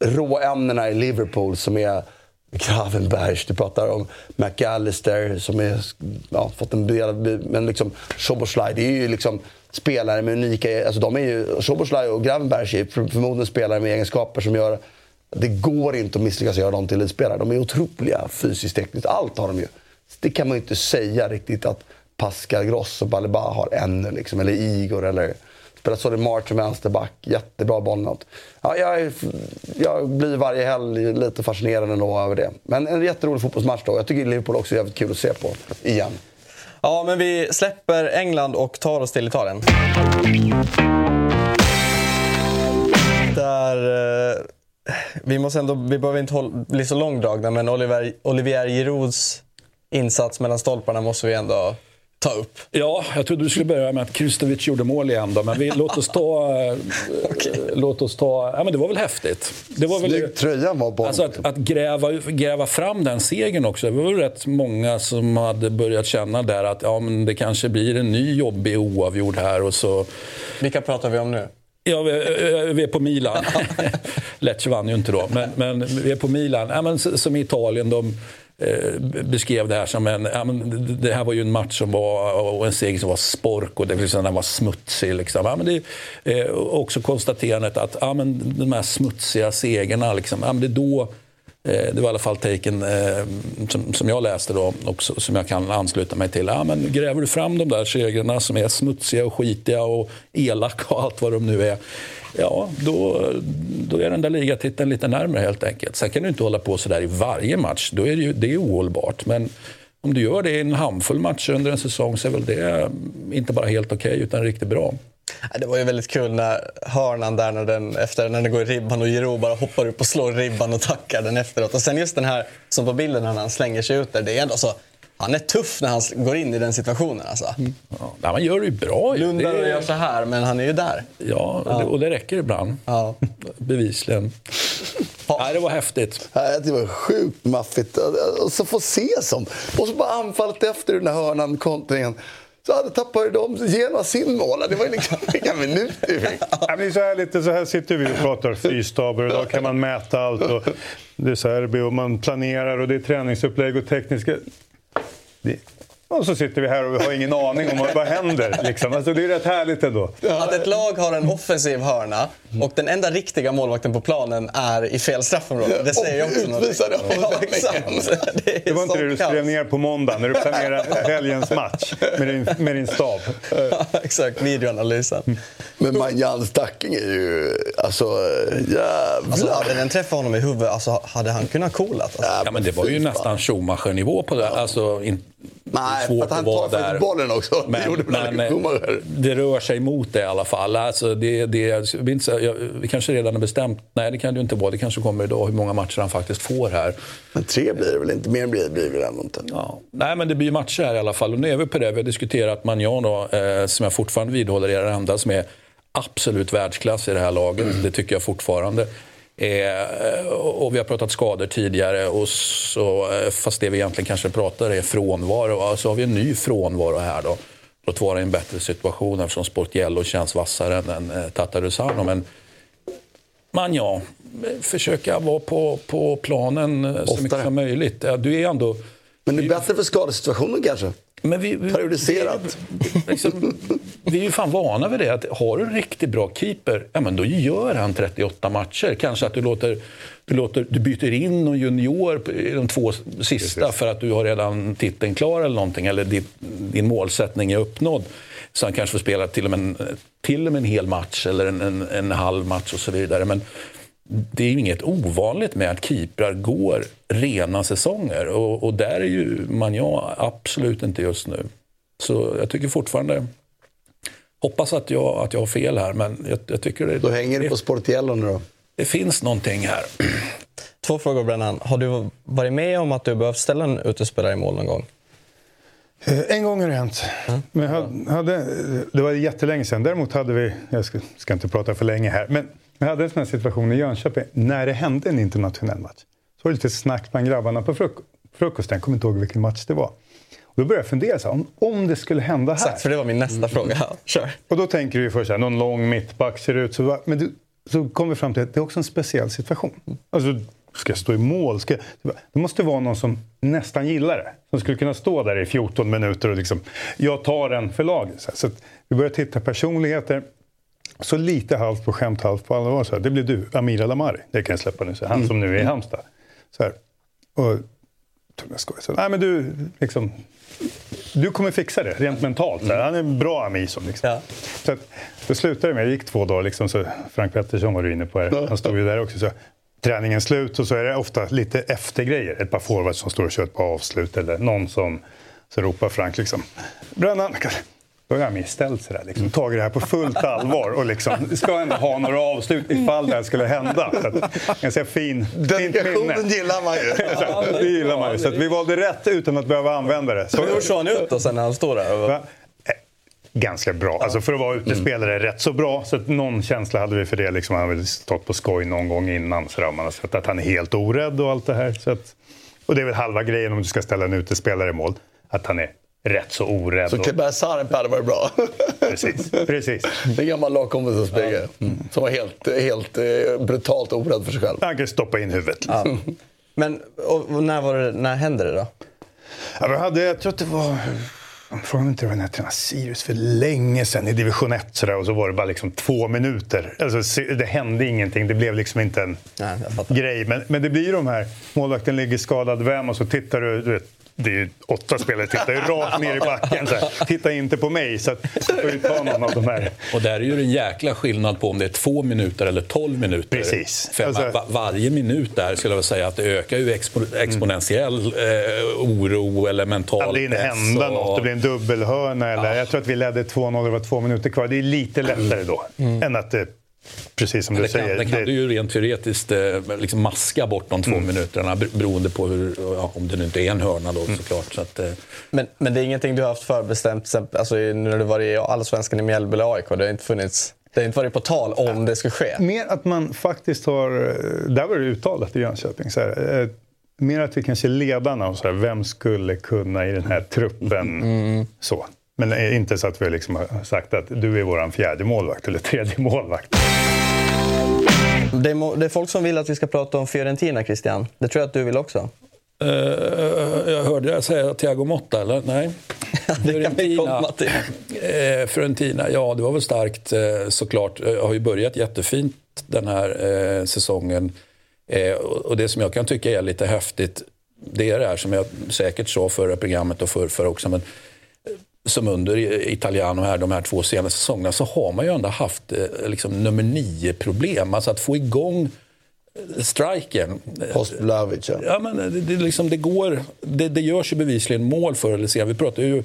råämnena i Liverpool som är Gravenbergs, du pratar om McAllister som är, ja, fått en del, men liksom Soboslaj, det är ju liksom spelare med unika, alltså de är ju, Soboslaj och Gravenbergs är förmodligen spelare med egenskaper som gör, det går inte att misslyckas göra dem till elitspelare. De är otroliga fysiskt, tekniskt, allt har de ju. Det kan man ju inte säga riktigt att Pascal Gross och Baliba har ännu, liksom, eller Igor eller Spelat Solly March som vänsterback. Jättebra bollnot. Ja, jag, jag blir varje helg lite fascinerad ändå över det. Men en jätterolig fotbollsmatch då. Jag tycker Liverpool också är jävligt kul att se på. Igen. Ja, men vi släpper England och tar oss till Italien. Där... Eh, vi, måste ändå, vi behöver inte hålla, bli så långdragna, men Oliver, Olivier Girouds insats mellan stolparna måste vi ändå ta upp. Ja, jag trodde du skulle börja med att Kristovic gjorde mål igen då, men vi, <laughs> låt oss ta... okay. Låt oss ta... Ja, men det var väl häftigt. Det var väl, Snygg tröja var på alltså att, att gräva, gräva fram den segern också. Det var väl rätt många som hade börjat känna där att ja, men det kanske blir en ny jobbig oavgjord här och så... Vilka pratar vi om nu? Ja, vi, vi är på Milan. <laughs> Lecce vann ju inte då, men, men vi är på Milan. Ja, men som i Italien, de Eh, beskrev det här som en... Ja, men det här var ju en match som var, och en seger som var spork och det, liksom, den var smutsig. Liksom. Ja, men det, eh, också konstaterandet att ja, men de här smutsiga segerna, liksom, ja, men det är då eh, Eh, det var i alla fall taken eh, som, som jag läste då och som jag kan ansluta mig till. Ja, men gräver du fram de där segrarna som är smutsiga och skitiga och elaka och allt vad de nu är ja, då, då är den där ligatiteln lite närmare helt enkelt. Sen kan du inte hålla på så där i varje match. Då är det, ju, det är ohållbart. Men om du gör det i en handfull matcher under en säsong så är väl det inte bara helt okej okay, utan riktigt bra. Det var ju väldigt kul när hörnan där när den, efter när den går i ribban och Giroud bara hoppar upp och slår ribban och tackar den efteråt. Och sen just den här som på bilden när han slänger sig ut där. Det är ändå så han är tuff när han går in i den situationen. Alltså. Mm. Ja, han gör det ju bra. Blundar och gör så här, men han är ju där. Ja, ja. och det räcker ibland. Ja. Bevisligen. Ja, det var häftigt. Det var sjukt maffigt. Och så få se som. Och så bara anfallet efter den där hörnan, kontringen. Så tappade de genast sin mål. Det var ju liksom <laughs> vilka minuter ja, men så, här lite, så här sitter vi och pratar fyrstaber och då kan man mäta allt. Och det är så här, och man planerar och det är träningsupplägg och tekniska... Det, och så sitter vi här och vi har ingen aning om vad händer. Liksom. Alltså, det är rätt härligt ändå. Att ett lag har en offensiv hörna och den enda riktiga målvakten på planen är i fel straffområde. Det säger ju också något. Ja, Det, det var inte det du skrev ner på måndag när du planerade helgens match med din, med din stab. Ja, exakt, videoanalysen. Men Manjans Stacking är ju... Alltså, jävlar. Alltså, hade den träffat honom i huvudet, alltså, hade han kunnat coolat? Alltså. Ja, men det var ju nästan Schumacher-nivå på det. Alltså, in, Nej, för att han tar för bollen också. Men, det, men, eh, det rör sig mot det i alla fall. Alltså, det, det, vi, inte, jag, vi kanske redan har bestämt. Nej, det kan det inte vara. Det kanske kommer idag hur många matcher han faktiskt får här. Men tre blir det väl inte? Mer blir det väl ändå inte? Ja. Nej, men det blir matcher här i alla fall. Och nu är vi på det. Vi har diskuterat Magnan då, eh, som jag fortfarande vidhåller är den enda som är absolut världsklass i det här laget. Mm. Det tycker jag fortfarande. Eh, och vi har pratat skador tidigare, och så, eh, fast det vi egentligen kanske pratar är frånvaro. Så alltså har vi en ny frånvaro här då. Låt vara i en bättre situation eftersom Sportiello känns vassare än, än eh, Tatarusano. Men man ja, försöka vara på, på planen Oftare. så mycket som möjligt. Du är ändå... Men det är bättre för skadesituationen kanske? Men vi, vi, Periodiserat. Vi, liksom, vi är ju fan vana vid det. Att har du en riktigt bra keeper, ja, men då gör han 38 matcher. Kanske att du låter, du, låter, du byter in någon junior i de två sista Precis. för att du har redan titeln klar eller någonting. Eller din, din målsättning är uppnådd. Så han kanske får spela till och med en, till och med en hel match eller en, en, en halv match och så vidare. Men det är inget ovanligt med att keeprar går rena säsonger och, och där är ju Magnan absolut inte just nu. Så jag tycker fortfarande Hoppas att jag, att jag har fel här, men jag, jag tycker det... Då hänger det på Sportiello nu då? Det finns någonting här. <clears throat> Två frågor Brennan. Har du varit med om att du behövt ställa en utespelare i mål någon gång? Eh, En gång har det hänt. Men jag hade, hade, det var jättelänge sedan. Däremot hade vi, jag ska, ska inte prata för länge här, men jag hade en sån här situation i Jönköping när det hände en internationell match. Så var det lite snack bland grabbarna på fruk frukosten, jag kommer inte ihåg vilken match det var. Och då började jag fundera, så här, om, om det skulle hända här. Exakt, för det var min nästa fråga. Ja, kör. Och då tänker du ju först så här, någon lång mittback ser ut så. Men du, så kommer vi fram till att det är också en speciell situation. Alltså, ska jag stå i mål? Ska jag, det måste vara någon som nästan gillar det. Som skulle kunna stå där i 14 minuter och liksom, jag tar den för laget. Så, här. så att vi börjar titta personligheter. Så lite halvt på skämt, halvt på allvar. Så här, det blir du, Amir Alamari. Det kan jag släppa nu. Så här, han som nu är i Halmstad. Så här. Och, jag skojar. Så, nej, men du, liksom, du kommer fixa det rent mentalt. Så här. Han är en bra Amir. Som, liksom. så att, då slutade det med, det gick två dagar, liksom, så Frank Pettersson var du inne på det. Han stod ju där också. Så träningen slut och så är det ofta lite eftergrejer. Ett par forwards som står och kör ett par avslut eller någon som så ropar Frank liksom Brännan, då har Amir ställt sig där, liksom, tagit det här på fullt allvar och liksom, ska ändå ha några avslut ifall det här skulle hända. Så att, ganska fin, Dedikationen gillar man ju. <laughs> Exakt, det gillar man ju. Så att vi valde rätt utan att behöva använda det. Så, Hur såg han ut då sen när han står där? Va? Eh, Ganska bra. Alltså för att vara utespelare rätt så bra. Så att någon känsla hade vi för det. Liksom, han hade stått på skoj någon gång innan. Så där, man har sett att han är helt orädd och allt det här. Så att, och det är väl halva grejen om du ska ställa en utespelare i mål. Att han är rätt så orädd. Så och- Kleber Sarp hade varit bra. Precis. Precis. <laughs> En gammal lagkompis hos Bigge. Som var helt, helt eh, brutalt orädd för sig själv. Han kan stoppa in huvudet. Ja. <laughs> Men och, och när, var det, när hände det då? Ja, vi hade, jag tror att det var... Frågan är inte det var när jag tränade Sirius för länge sedan i division 1 sådär, och så var det bara liksom två minuter. Alltså, det hände ingenting, det blev liksom inte en grej. Men, men det blir ju de här, målvakten ligger skadad vem och så tittar du, du vet, det är ju åtta spelare, tittar ju rakt ner i backen. Så här. Titta inte på mig, så att, ju ta någon av de här. Och där är ju en jäkla skillnad på om det är två minuter eller tolv minuter. Precis. För Alltså- va- varje minut där skulle jag vilja säga att det ökar ju expo- exponentiell eh, oro eller mental Ja, det press hända och- något, det blir en dubbelhörna. Eller, Jag tror att vi ledde 2-0, det var två minuter kvar. Det är lite lättare då, än att det, precis som Men du det kan, säger, det kan det- du ju rent teoretiskt eh, liksom maska bort de två minuterna ber- beroende på hur, ja, om det nu inte är en hörna då såklart. Så att, eh, Men, men det är ingenting du har haft förbestämt, alltså i- när du var i Allsvenskan i Mjällby eller AIK? Det har inte funnits... Det har inte varit på tal om det ska ske. Mer att man faktiskt har, där var det uttalat i Jönköping, så här, eh, mer att vi kanske ledarna och så här, vem skulle kunna i den här truppen så. Men eh, inte så att vi liksom har sagt att du är våran fjärde målvakt eller tredje målvakt. Det är, må- det är folk som vill att vi ska prata om Fiorentina, Christian. Det tror jag att du vill också. eh, jag hörde dig säga Thiago Motta, eller? Nej. <laughs> det kan vi komma till. Eh, Fiorentina, ja det var väl starkt såklart. Eh, har ju börjat jättefint den här eh, säsongen. Eh, och det som jag kan tycka är lite häftigt, det är det här som jag säkert sa förra programmet och för, för också, men som under Italiano här, de här två senaste säsongerna, så har man ju ändå haft eh, liksom, nummer nio-problem. Alltså att få igång eh, striken. Post Blavic, ja. Ja, men det, det, liksom, det går. Det, det görs ju bevisligen mål förr eller senare. Vi pratar ju...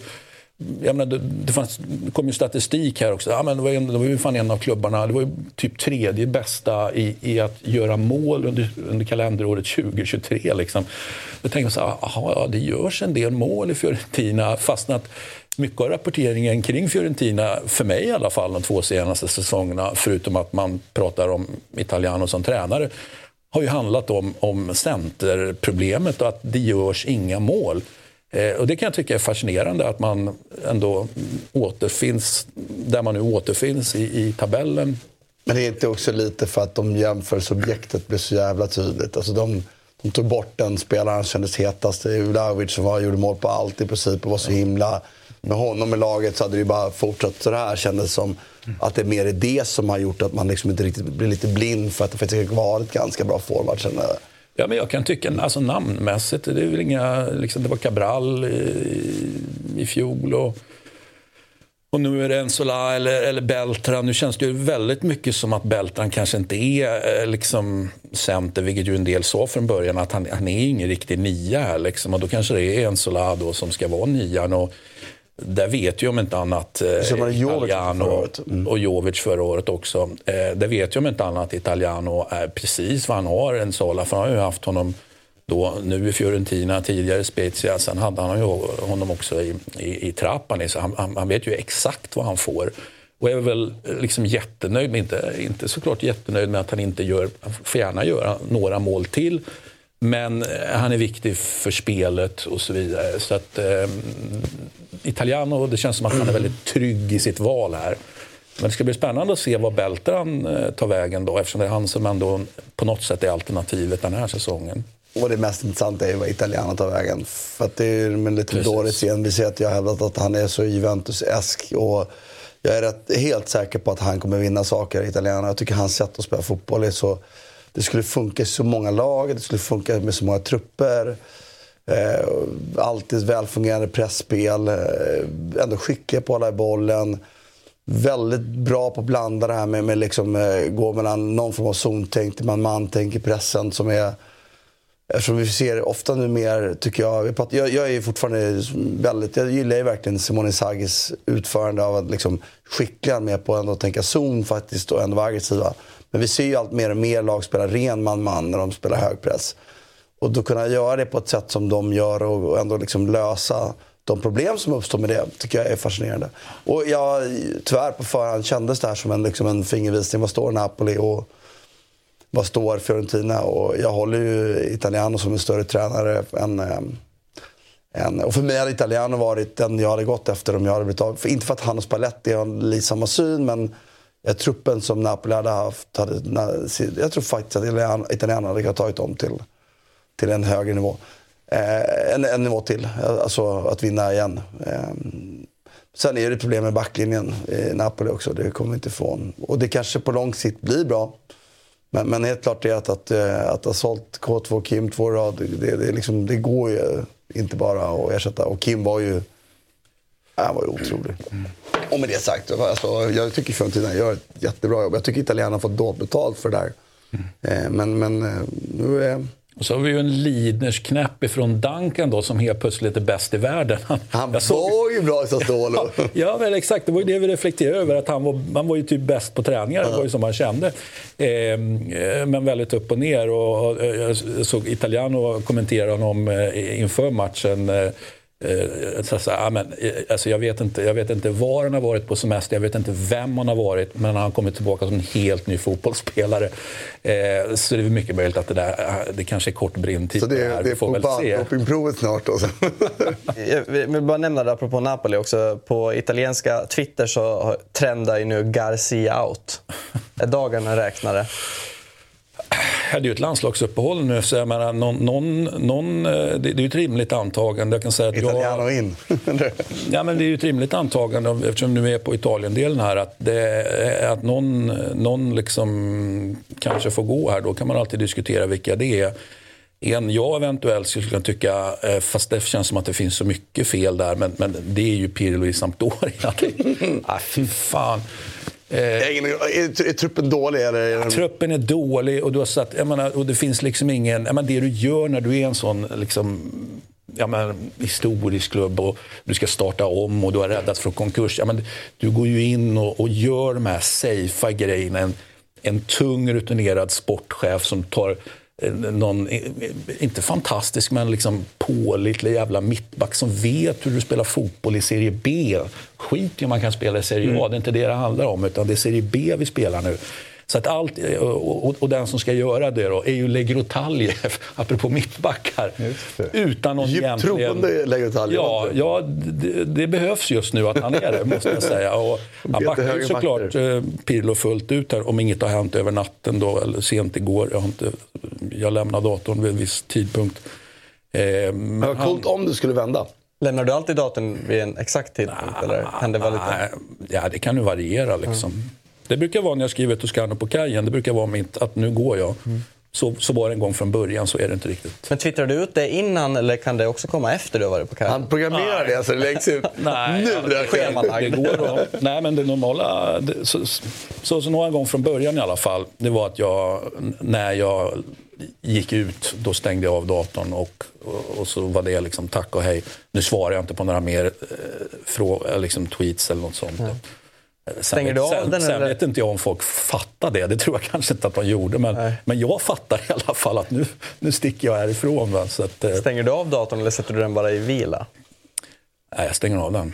Jag menar, det, det, fanns, det kom ju statistik här också. Ja, men det, var en, det var ju fan en av klubbarna. Det var ju typ tredje bästa i, i att göra mål under, under kalenderåret 2023. Liksom. Då tänkte jag så här, aha, ja, det görs en del mål i Fiorentina. Fast att mycket av rapporteringen kring Fiorentina, för mig i alla fall, de två senaste säsongerna, förutom att man pratar om Italiano som tränare, har ju handlat om, om centerproblemet och att det görs inga mål. Eh, och det kan jag tycka är fascinerande att man ändå återfinns där man nu återfinns i, i tabellen. Men det är inte också lite för att de jämförelseobjektet blir så jävla tydligt. Alltså de, de tog bort den spelaren som kändes hetast. Det Vlahovic som var, gjorde mål på allt i princip och var så himla... Med honom i laget så hade det bara fortsatt så här kändes som att det är mer det som har gjort att man liksom inte riktigt blir lite blind för att det faktiskt har varit ganska bra forward eh. Ja, men jag kan tycka, alltså namnmässigt, det är väl inga, liksom, det var Cabral i, i fjol och, och nu är det Ensola eller, eller Beltran. Nu känns det ju väldigt mycket som att Beltran kanske inte är eh, liksom center, vilket ju en del sa från början, att han, han är ingen riktig nia liksom. Och då kanske det är Ensola då som ska vara nian. Och, där vet ju om inte annat eh, Italiano. Mm. och Jovic förra året också. Eh, där vet ju om inte annat Italiano är precis vad han har en Sola. För han har ju haft honom då, nu i Fiorentina, tidigare i Spezia. Sen hade han ju honom också i, i, i Trapani. Så han, han, han vet ju exakt vad han får. Och är väl liksom jättenöjd, med, inte, inte såklart jättenöjd med att han inte gör, han får gärna göra några mål till. Men eh, han är viktig för spelet och så vidare. Så att eh, Italiano, det känns som att han är väldigt trygg i sitt val här. Men det ska bli spännande att se vad Beltran eh, tar vägen då eftersom det är han som ändå på något sätt är alternativet den här säsongen. Och det mest intressanta är ju vad Italiano tar vägen. För att det är med lite Precis. dålig scen. Vi ser att jag hävdat att han är så Juventus-esk. Och jag är rätt, helt säker på att han kommer vinna saker, Italiano. Jag tycker hans sätt att spela fotboll är så... Det skulle funka i så många lag, det skulle funka med så många trupper. Eh, alltid välfungerande pressspel. Eh, ändå skickliga på att hålla i bollen. Väldigt bra på att blanda det här med, med liksom, eh, gå mellan någon form av zontänk till man-man-tänk i pressen som är... Eftersom vi ser ofta nu mer, tycker jag, jag, jag är fortfarande väldigt, jag gillar ju verkligen Simone Sagis utförande av att liksom skickliga med på att ändå tänka zon faktiskt och ändå vara aggressiva. Men vi ser ju allt mer och mer lag spela ren man-man när de spelar högpress. Och då kunna göra det på ett sätt som de gör och ändå liksom lösa de problem som uppstår med det tycker jag är fascinerande. Och jag, tyvärr på förhand kändes det här som en, liksom en fingervisning. Vad står Napoli och vad står Fiorentina? Och jag håller ju Italiano som en större tränare än, eh, än och för mig hade Italiano varit den jag hade gått efter om jag hade blivit av. För inte för att han och Spalletti har samma syn, men jag, truppen som Napoli hade haft, hade, jag tror faktiskt att italienarna hade kunnat tagit dem till, till en högre nivå. Eh, en, en nivå till, alltså att vinna igen. Eh, sen är det problem med backlinjen i Napoli också, det kommer vi inte ifrån. Och det kanske på lång sikt blir bra. Men, men helt klart är att, att, eh, att ha sålt K2 och Kim två i rad, det, det, liksom, det går ju inte bara att ersätta. Och Kim var ju, han var ju otrolig. Mm. Och med det sagt, alltså, jag tycker Fiorentina gör ett jättebra jobb. Jag tycker Italien har fått dåligt betalt för det där. Eh, Men, men eh, nu är... Och så har vi ju en Lidners knäpp ifrån Duncan då som helt plötsligt är bäst i världen. Han såg- var ju bra i Sassuolo. <laughs> Ja, men exakt. Det var ju det vi reflekterade över. Att han, var, han var ju typ bäst på träningar. Det var ju som man kände. Ehm, eh, men väldigt upp och ner. Och, och, jag såg Italiano kommentera honom eh, inför matchen. Eh, så, så, ja, men, eh, alltså, jag, vet inte, jag vet inte var han har varit på semester, jag vet inte vem han har varit, men han har kommit tillbaka som en helt ny fotbollsspelare. Eh, så det är mycket möjligt att det, där, eh, det kanske är kort brintid Så det, här. det Vi är får på väl se. snart. <laughs> Jag vill bara nämna det apropå Napoli också. På italienska Twitter så trendar ju nu Garcia out. Är dagarna räknade? Hade ju ett landslagsuppehåll nu, så jag menar, någon, någon, någon, eh, det, det är ju ett rimligt antagande. Jag kan säga att Italiano in. <laughs> Ja, men det är ju ett rimligt antagande eftersom nu är på Italien-delen här att, det, är- att någon, någon liksom kanske får gå här. Då kan man alltid diskutera vilka det är. En jag eventuellt skulle kunna tycka, eh, fast det känns som att det finns så mycket fel där, men, men det är ju Pirlo i Sampdoria. <laughs> ah, fy fan. Eh, är, är, truppen dålig? Eller. Truppen är dålig och, du har satt, jag menar, och det finns liksom ingen... Menar, det du gör när du är en sån liksom, jag menar, historisk klubb och du ska starta om och du har räddats från konkurs. Jag menar, du går ju in och, och gör de här safea grejerna. En, en tung rutinerad sportchef som tar någon, eh, inte fantastisk, men liksom pålitlig jävla mittback som vet hur du spelar fotboll i Serie B. Skit i om man kan spela i Serie A, det är inte det det handlar om, utan det är Serie B vi spelar nu. Så att allt, och, och, och den som ska göra det då är ju Legrotaljev, <laughs> apropå mittbackar. Utan någon Djupt egentligen... troende Legrotaljev. Ja, ja det, det behövs just nu att han är det, måste jag säga. Och <laughs> han backar ju såklart eh, Pirlo fullt ut här, om inget har hänt över natten då, eller sent igår. Jag, har inte, jag lämnade datorn vid en viss tidpunkt. Eh, vad coolt om du skulle vända. Lämnar du alltid datorn vid en exakt tidpunkt? eller händer det lite? Nej, ja, det kan ju variera. Liksom. Det brukar vara när jag skriver Toscano på kajen. Det brukar vara mitt att nu går jag. Så, så var det en gång från början, så är det inte riktigt. Men twittrar du ut det innan eller kan det också komma efter du har varit på kajen? Han programmerar det så det läggs ut. <laughs> Nej, nu ja, jag schemalagd. Det går då. Nej, men det normala... Det, så, så, så några gånger från början i alla fall, det var att jag, när jag gick ut, då stängde jag av datorn och, och, och så var det liksom tack och hej. Nu svarar jag inte på några mer eh, frå, liksom tweets eller något sånt. Mm. Stänger du av sen, den, sen eller? vet inte jag om folk fattar det. Det tror jag kanske inte att de gjorde. Men, men jag fattar i alla fall att nu, nu sticker jag härifrån. Va? Så att, eh, Stänger du av datorn eller sätter du den bara i vila? nej, jag stänger av den.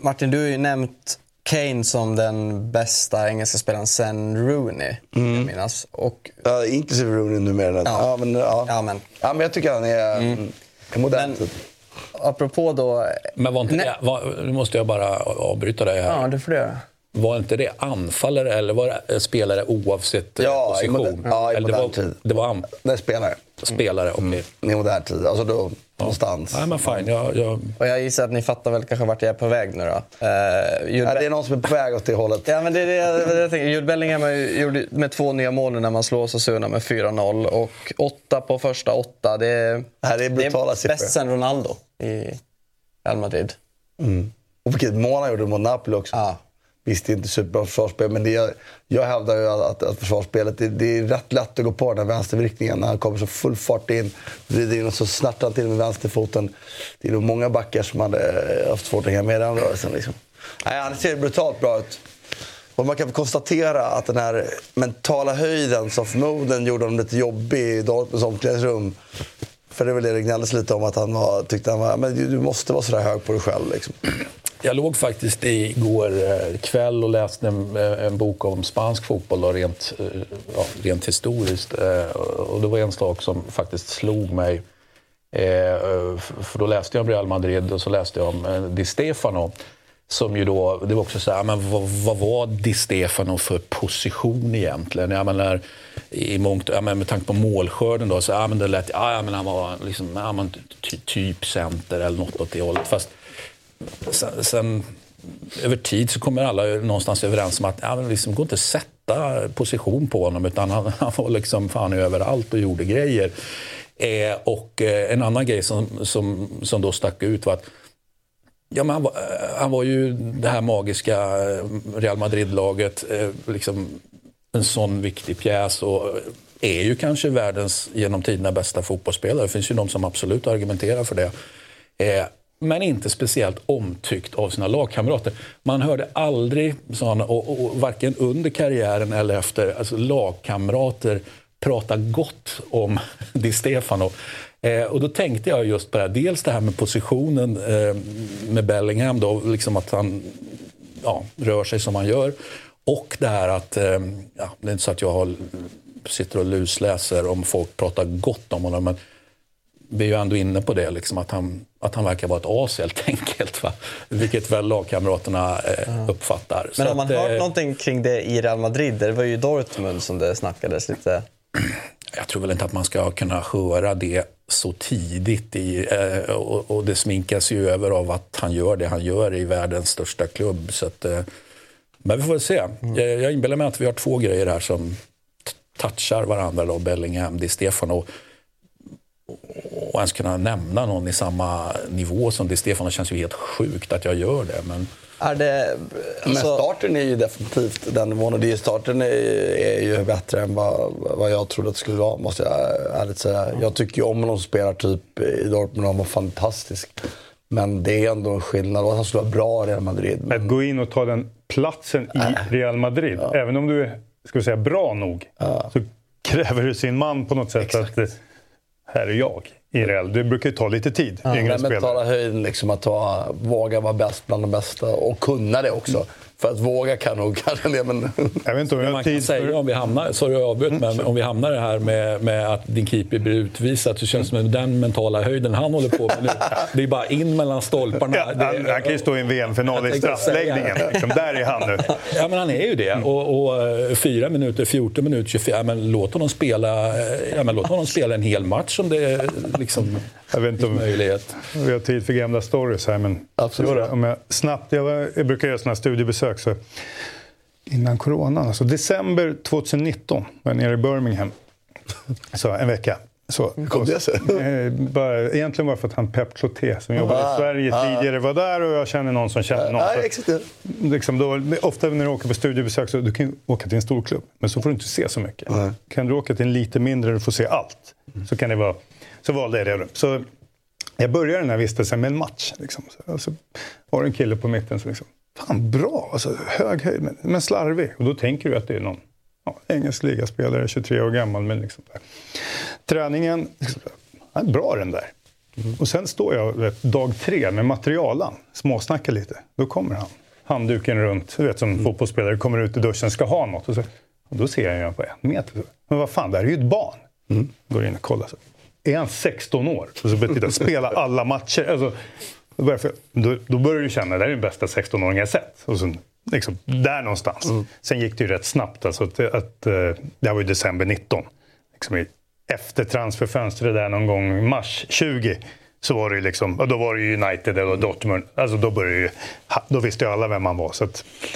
Martin, du har ju nämnt Kane som den bästa engelska spelaren sen Rooney, mm. jag minnas. Och, Ja, inklusive Rooney numera. Ja. Ja, men, ja. ja, men, ja, men jag tycker han är mm. en modern Men- typ. apropå då... Men var inte Nej. det, var, nu måste jag bara avbryta dig här. Ja, det får du göra. Var inte det anfallare eller var det spelare oavsett Ja, i position? moder- ja, i eller det modern var, tid. det var an, Det är spelare. spelare, okej. I modern tid. Alltså då, någonstans. Nej, men fine. Jag, jag, Och jag gissar att ni fattar väl kanske vart jag är på väg nu då. Uh, Jude Ja, det är någon som är på väg åt det hållet. Ja, men det är det jag, det jag tänker. Jude Bellingham gjort med två nya mål nu när man slår Osasuna med 4-0. Och åtta på första åtta. Det är, Det här är brutala siffror. bäst sen Ronaldo i Real Madrid. Mm. Och vilket mål han gjorde mot Napoli också. Ja. Visst, det är inte superbra försvarsspel, men det är, jag hävdar ju att, att försvarsspelet, det, det är rätt lätt att gå på den här vänstervriktningen när han kommer så full fart in, vrider in och så snärtar han till med vänsterfoten. Det är nog många backar som hade eh, haft svårt att hänga med i den rörelsen. Liksom. Nej, han ser brutalt bra ut. Och man kan konstatera att den här mentala höjden som förmodligen gjorde honom lite jobbig i Dortmunds omklädningsrum. För det är väl det det gnälldes lite om, att han var, tyckte han var, men du måste vara sådär hög på dig själv. Liksom jag låg faktiskt igår eh, kväll och läste en, eh, en bok om spansk fotboll då, rent, eh, ja, rent historiskt. Och det var en sak som faktiskt slog mig. För då läste jag om Real Madrid och så läste jag om Di Stefano. Som ju då, det var också så här, men vad, vad var Di Stefano för position egentligen? Jag menar, i mångt, ja, men med tanke på målskörden då, så ja, men det lät, ja, men han var liksom, ja, men ty, typ center eller något åt det hållet. Fast sen, sen över tid så kommer alla någonstans överens om att ja, men liksom, det går inte att sätta position på honom utan han, <laughs> han var liksom fan överallt och gjorde grejer. Eh, och eh, en annan grej som, som, som då stack ut var att Ja, men han, var, eh, han var ju det här magiska eh, Real Madrid-laget. Eh, liksom en sån viktig pjäs och eh, är ju kanske världens genom tiderna bästa fotbollsspelare. Det finns ju de som absolut argumenterar för det. Men inte speciellt omtyckt av sina lagkamrater. Man hörde aldrig, sådana, och, och varken under karriären eller efter, alltså lagkamrater prata gott om <laughs> Di Stefano. Eh, och då tänkte jag just på det här. Dels det här med positionen eh, med Bellingham, då, liksom att han ja, rör sig som han gör. Och det här att, eh, ja, det är inte så att jag har, sitter och lusläser om folk pratar gott om honom, men vi är ju ändå inne på det, liksom, att, han, att han verkar vara ett as helt <laughs> enkelt. Va? Vilket väl lagkamraterna eh, uppfattar. Men har man att, hört eh, någonting kring det i Real Madrid? Det var ju i Dortmund som det snackades lite. <clears throat> Jag tror väl inte att man ska kunna höra det så tidigt. I, eh, och, och det sminkas ju över av att han gör det han gör i världens största klubb. Så att, eh, men vi får väl se. Jag, jag inbillar mig att vi har två grejer här som touchar varandra. Då, Bellingham, Di Stefano. Och ens kunna nämna någon i samma nivå som Di Stefano känns ju helt sjukt att jag gör det. Men Är det... Men Alltså, starten är ju definitivt den nivån och det är- starten är, är ju bättre än vad, vad jag trodde att det skulle vara, måste jag ärligt säga. Jag tycker ju om honom som spelar typ i Dortmund, han var fantastisk. Men det är ändå en skillnad och att han skulle vara bra i Real Madrid. Att gå in och ta den platsen i Real Madrid, även om du är ska vi säga, bra nog, så kräver det sin man på något sätt att eh, här är jag i Real. Det brukar ju ta lite tid, yngre Den mentala höjden, liksom, att ta, våga vara bäst bland de bästa och kunna det också. För att våga kan nog <laughs> kanske det. Men... Jag vet inte om jag har Man kan tid säga för... om vi hamnar, sorry jag avbröt, men om vi hamnar det här med, med att din keeper blir utvisad så känns det som den mentala höjden han håller på med nu. Det är bara in mellan stolparna. Ja, han, han kan ju stå i en VM-final i straffläggningen. Liksom, där är han nu. Ja, men han är ju det. Och, och eh, fyra minuter, 14 minuter, 24, ja, men låt honom spela, eh, ja, men låt honom spela en hel match om det är liksom Jag vet inte om möjlighet. vi har tid för gamla stories här, men Absolut. om jag, snabbt, jag, var, jag brukar göra sådana här studiebesök. Så innan coronan, alltså december 2019 var jag nere i Birmingham. Så en vecka. Så, kom det sig? Eh, bara, egentligen bara för att han Pep Cloté som jobbade Ah, i Sverige ah. tidigare var där och jag känner någon som känner någon. Ja, Så- liksom då, ofta när du åker på studiebesök så du kan ju åka till en stor klubb, men så får du inte se så mycket. Nej. Kan du åka till en lite mindre och få se allt, så kan det vara... Så valde jag det. Så jag började den här vistelsen med en match. Liksom. Så, och så var det en kille på mitten som liksom, fan bra, alltså, hög höjd, men, men slarvig. Och då tänker du att det är någon ja, engelsk ligaspelare, 23 år gammal. Men liksom, där. Träningen, liksom, är bra den där. Och sen står jag vet, dag tre med materialan, småsnackar lite. Då kommer han. Handduken runt, du vet som fotbollsspelare kommer ut i duschen, ska ha något. Och, så, och då ser jag honom på en meter. Men vad fan, det här är ju ett barn. Går in och kollar. Så. Är han 16 år? Och så jag titta, spela alla matcher. Alltså, då, börjar då, då börjar du känna, det här är den bästa 16-åringen jag sett. Och så, liksom, där någonstans. Sen gick det ju rätt snabbt. Alltså, att, att, eh, det här var ju december 19. Liksom efter transferfönstret där någon gång mars 20 så var det liksom, och då var det United eller Dortmund. Alltså då, började ju, då visste ju alla vem man var. Så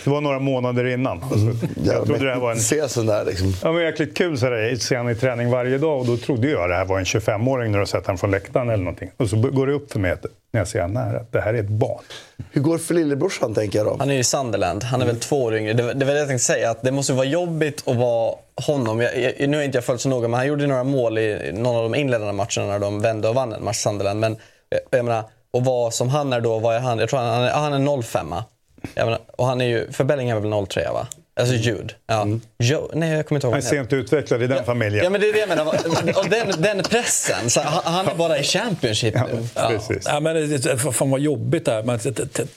det var några månader innan. Alltså, jag trodde det här var en Se där liksom. Ja, men jäkligt kul så här, se han i träning varje dag och då trodde jag det här var en 25-åring när du sett honom från läktaren eller någonting. Och så går det upp för mig att, när jag ser honom nära att det här är ett barn. Hur går det för lillebrorsan tänker jag då? Han är ju i Sunderland. Han är väl två år yngre. Det, det var det jag tänkte säga. Att det måste vara jobbigt att vara honom. Jag, jag, nu har inte jag följt så noga, men han gjorde några mål i någon av de inledande matcherna när de vände och vann en match, Sunderland. Men jag, jag menar, och vad som han är då, vad är han? Jag tror han, han är, han är 05 jag menar, Och han är ju, för Bellingham är väl 03 va? Alltså Jude. Ja. Joe, nej, jag kommer inte ihåg Han är sent utvecklad i den familjen. Ja men det är det jag menar. Och den, den pressen. Så han, är bara i Championship nu. Precis. Ja, men det, fan vad jobbigt det här. Men,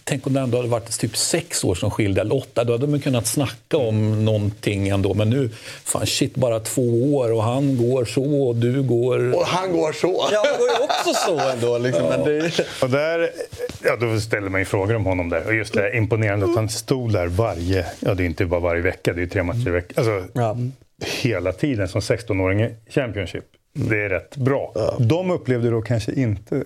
tänk om det ändå hade varit typ sex år som skilde, eller åtta. Då hade man kunnat snacka om någonting ändå. Men nu, fan shit, bara två år och han går så och du går... Och han går så. Ja, han går ju också så ändå. Liksom. Men det, Och där, ja, då ställer man ju frågor om honom där. Och just det imponerande att han stod där varje, ja det är inte bara varje vecka, det är tre matcher i veckan. Alltså, ja. hela tiden som 16-åring i Championship. Det är rätt bra. De upplevde då kanske inte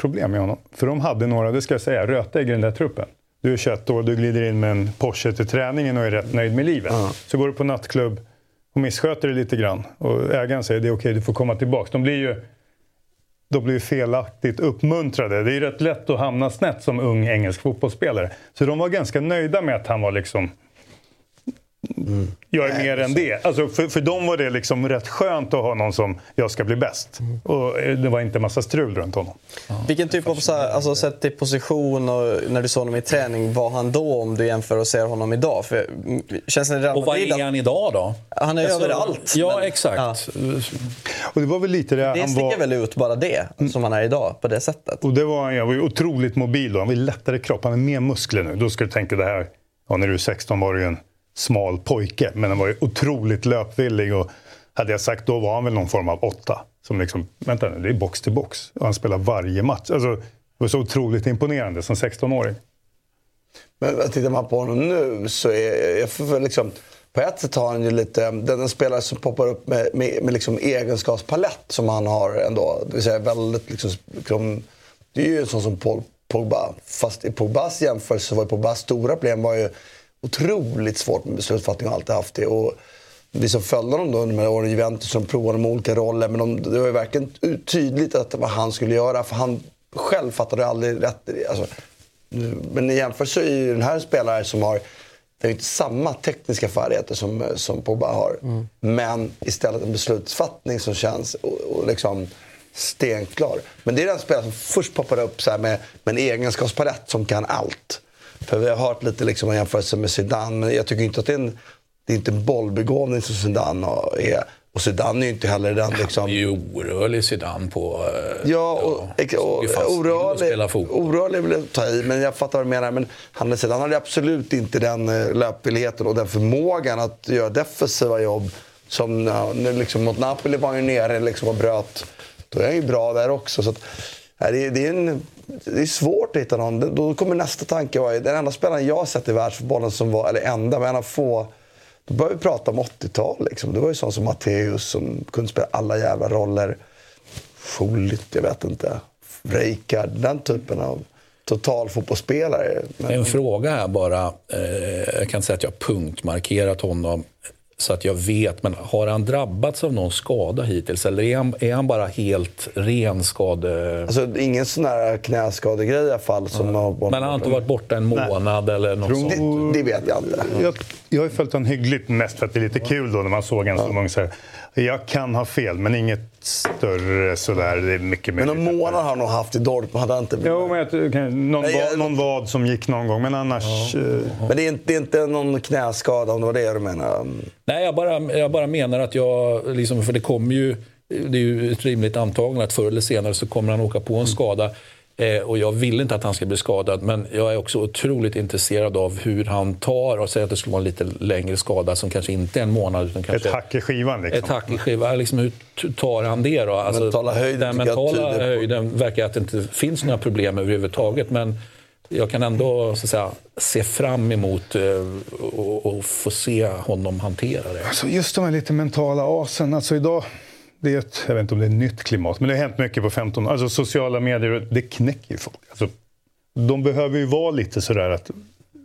problem med honom. För de hade några, det ska jag säga, rötägg i den där truppen. Du är 21 år, du glider in med en Porsche till träningen och är rätt nöjd med livet. Så går du på nattklubb och missköter det lite grann. Och ägaren säger det är okej, du får komma tillbaka. De blir ju de blir felaktigt uppmuntrade. Det är rätt lätt att hamna snett som ung engelsk fotbollsspelare. Så de var ganska nöjda med att han var liksom... Jag är mer än det. Alltså för, för dem var det liksom rätt skönt att ha någon som jag ska bli bäst. Och eh, det var inte massa strul runt honom. Vilken typ av, så här, alltså sett till position och när du såg honom i träning, var han då om du jämför och ser honom idag? För, mm, känns det Och vad är han idag då? Han är Alltså, överallt. Ja, men- exakt. Och det var väl lite det, Det han sticker var... väl ut bara det, som han är idag, på det sättet. Och det var, han var ju otroligt mobil då. Han var ju lättare kropp. Han har mer muskler nu. Då ska du tänka det här. Ja, när du är 16 var du ju en smal pojke. Men han var ju otroligt löpvillig. Och hade jag sagt då var han väl någon form av åtta. Som liksom, vänta nu, det är box till box. Och han spelar varje match. Alltså, det var så otroligt imponerande som 16-åring. Men tittar man på honom nu så är jag för, liksom, på ett sätt har han ju lite, den spelare som poppar upp med, med, med liksom egenskapspalett som han har ändå. Det vill säga väldigt liksom, liksom, det är ju en sån som Paul Pogba. Fast i Pogbas jämförelse så var ju Pogbas stora problem var ju otroligt svårt med beslutsfattning och alltid haft det. Och vi som följde honom då under de här åren Juventus som provade de olika roller. Men de, det var ju verkligen tydligt att vad han skulle göra. För han själv fattade aldrig rätt. Alltså, men i jämförelse är ju den här spelare som har det är inte samma tekniska färdigheter som, som Pogba har. Men istället en beslutsfattning som känns och, och liksom stenklar. Men det är den spelare som först poppar upp så med, med en egenskapspalett som kan allt. För vi har hört lite liksom en jämförelse med Zidane, men jag tycker inte att det är en, det är inte en bollbegåvning som Zidane är. Och Zidane är ju inte heller den liksom... Han är ju orörlig Zidane på... eh, Ja, och, och, till att orörlig, fotboll. orörlig vill jag ta i, men jag fattar vad du menar. Men han, han hade absolut inte den eh, löpvilligheten och den förmågan att göra defensiva jobb. Som ja, nu liksom, mot Napoli var han ju nere liksom, och bröt. Då är han ju bra där också. Så att, det, är- det, är en, det är svårt att hitta någon. Då kommer nästa tanke vara, den enda spelaren jag har sett i världsfotbollen som var, eller enda, men en av få då börjar vi prata om 80-tal. Liksom. Det var ju sån som Matteus som kunde spela alla jävla roller. Schullit, jag vet inte. Rijkaard, den typen av totalfotbollsspelare. Men, En fråga här bara. Eh, jag kan inte säga att jag har punktmarkerat honom så att jag vet. Men har han drabbats av någon skada hittills? Eller är han, är han bara helt ren skade... alltså, ingen sån här knäskadegrej i alla fall. Som har, Men han har inte varit borta en månad eller något Tror- sånt? det, det vet jag inte. Jag, jag har följt honom hyggligt mest för att det är lite kul då när man såg en som ung. Jag kan ha fel, men inget större sådär. Det är mycket Men någon månad har han nog haft i Dortmund. Hade han inte Jo, men jag, kan- någon, Nej, jag- vad, någon vad som gick någon gång, men annars... eh, Men det är, inte, det är inte någon knäskada om det var det du menar? Nej, jag bara, jag bara menar att jag... Liksom, för det kommer ju... Det är ju ett rimligt antagande att förr eller senare så kommer han åka på en skada. Eh, och jag vill inte att han ska bli skadad, men jag är också otroligt intresserad av hur han tar och säger att det skulle vara en lite längre skada som kanske inte är en månad. Utan kanske ett hack i skivan liksom. Ett hack i skivan. Liksom, hur tar han det då? Alltså, Mentala höjden Den mentala höjden verkar att det inte finns några problem överhuvudtaget. Men jag kan ändå så att säga, se fram emot eh, och, och få se honom hantera det. Alltså just de här lite mentala asen. Alltså idag, det är ett, jag vet inte om det är ett nytt klimat, men det har hänt mycket på 15 år. Alltså sociala medier, det knäcker ju folk. Alltså, de behöver ju vara lite sådär att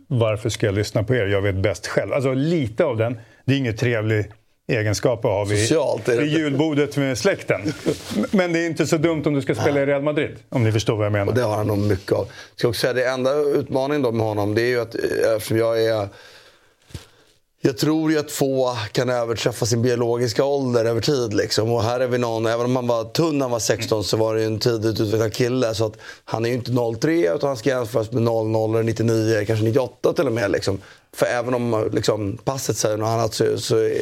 varför ska jag lyssna på er? Jag vet bäst själv. Alltså lite av den. Det är ingen trevlig egenskap att ha vid, Socialt vid julbordet med släkten. Men det är inte så dumt om du ska spela i Real Madrid. Om ni förstår vad jag menar. Och det har han nog mycket av. Ska också säga, det enda utmaningen då med honom det är ju att eh, eftersom jag är jag tror ju att få kan överträffa sin biologiska ålder över tid. Liksom. Och här är vi någon, även om han var tunn när han var 16 så var det ju en tidigt utvecklad kille. Så att han är ju inte 03 utan han ska jämföras med 00, 99, kanske 98 till och med. Liksom. För även om liksom, passet säger något annat så, så är,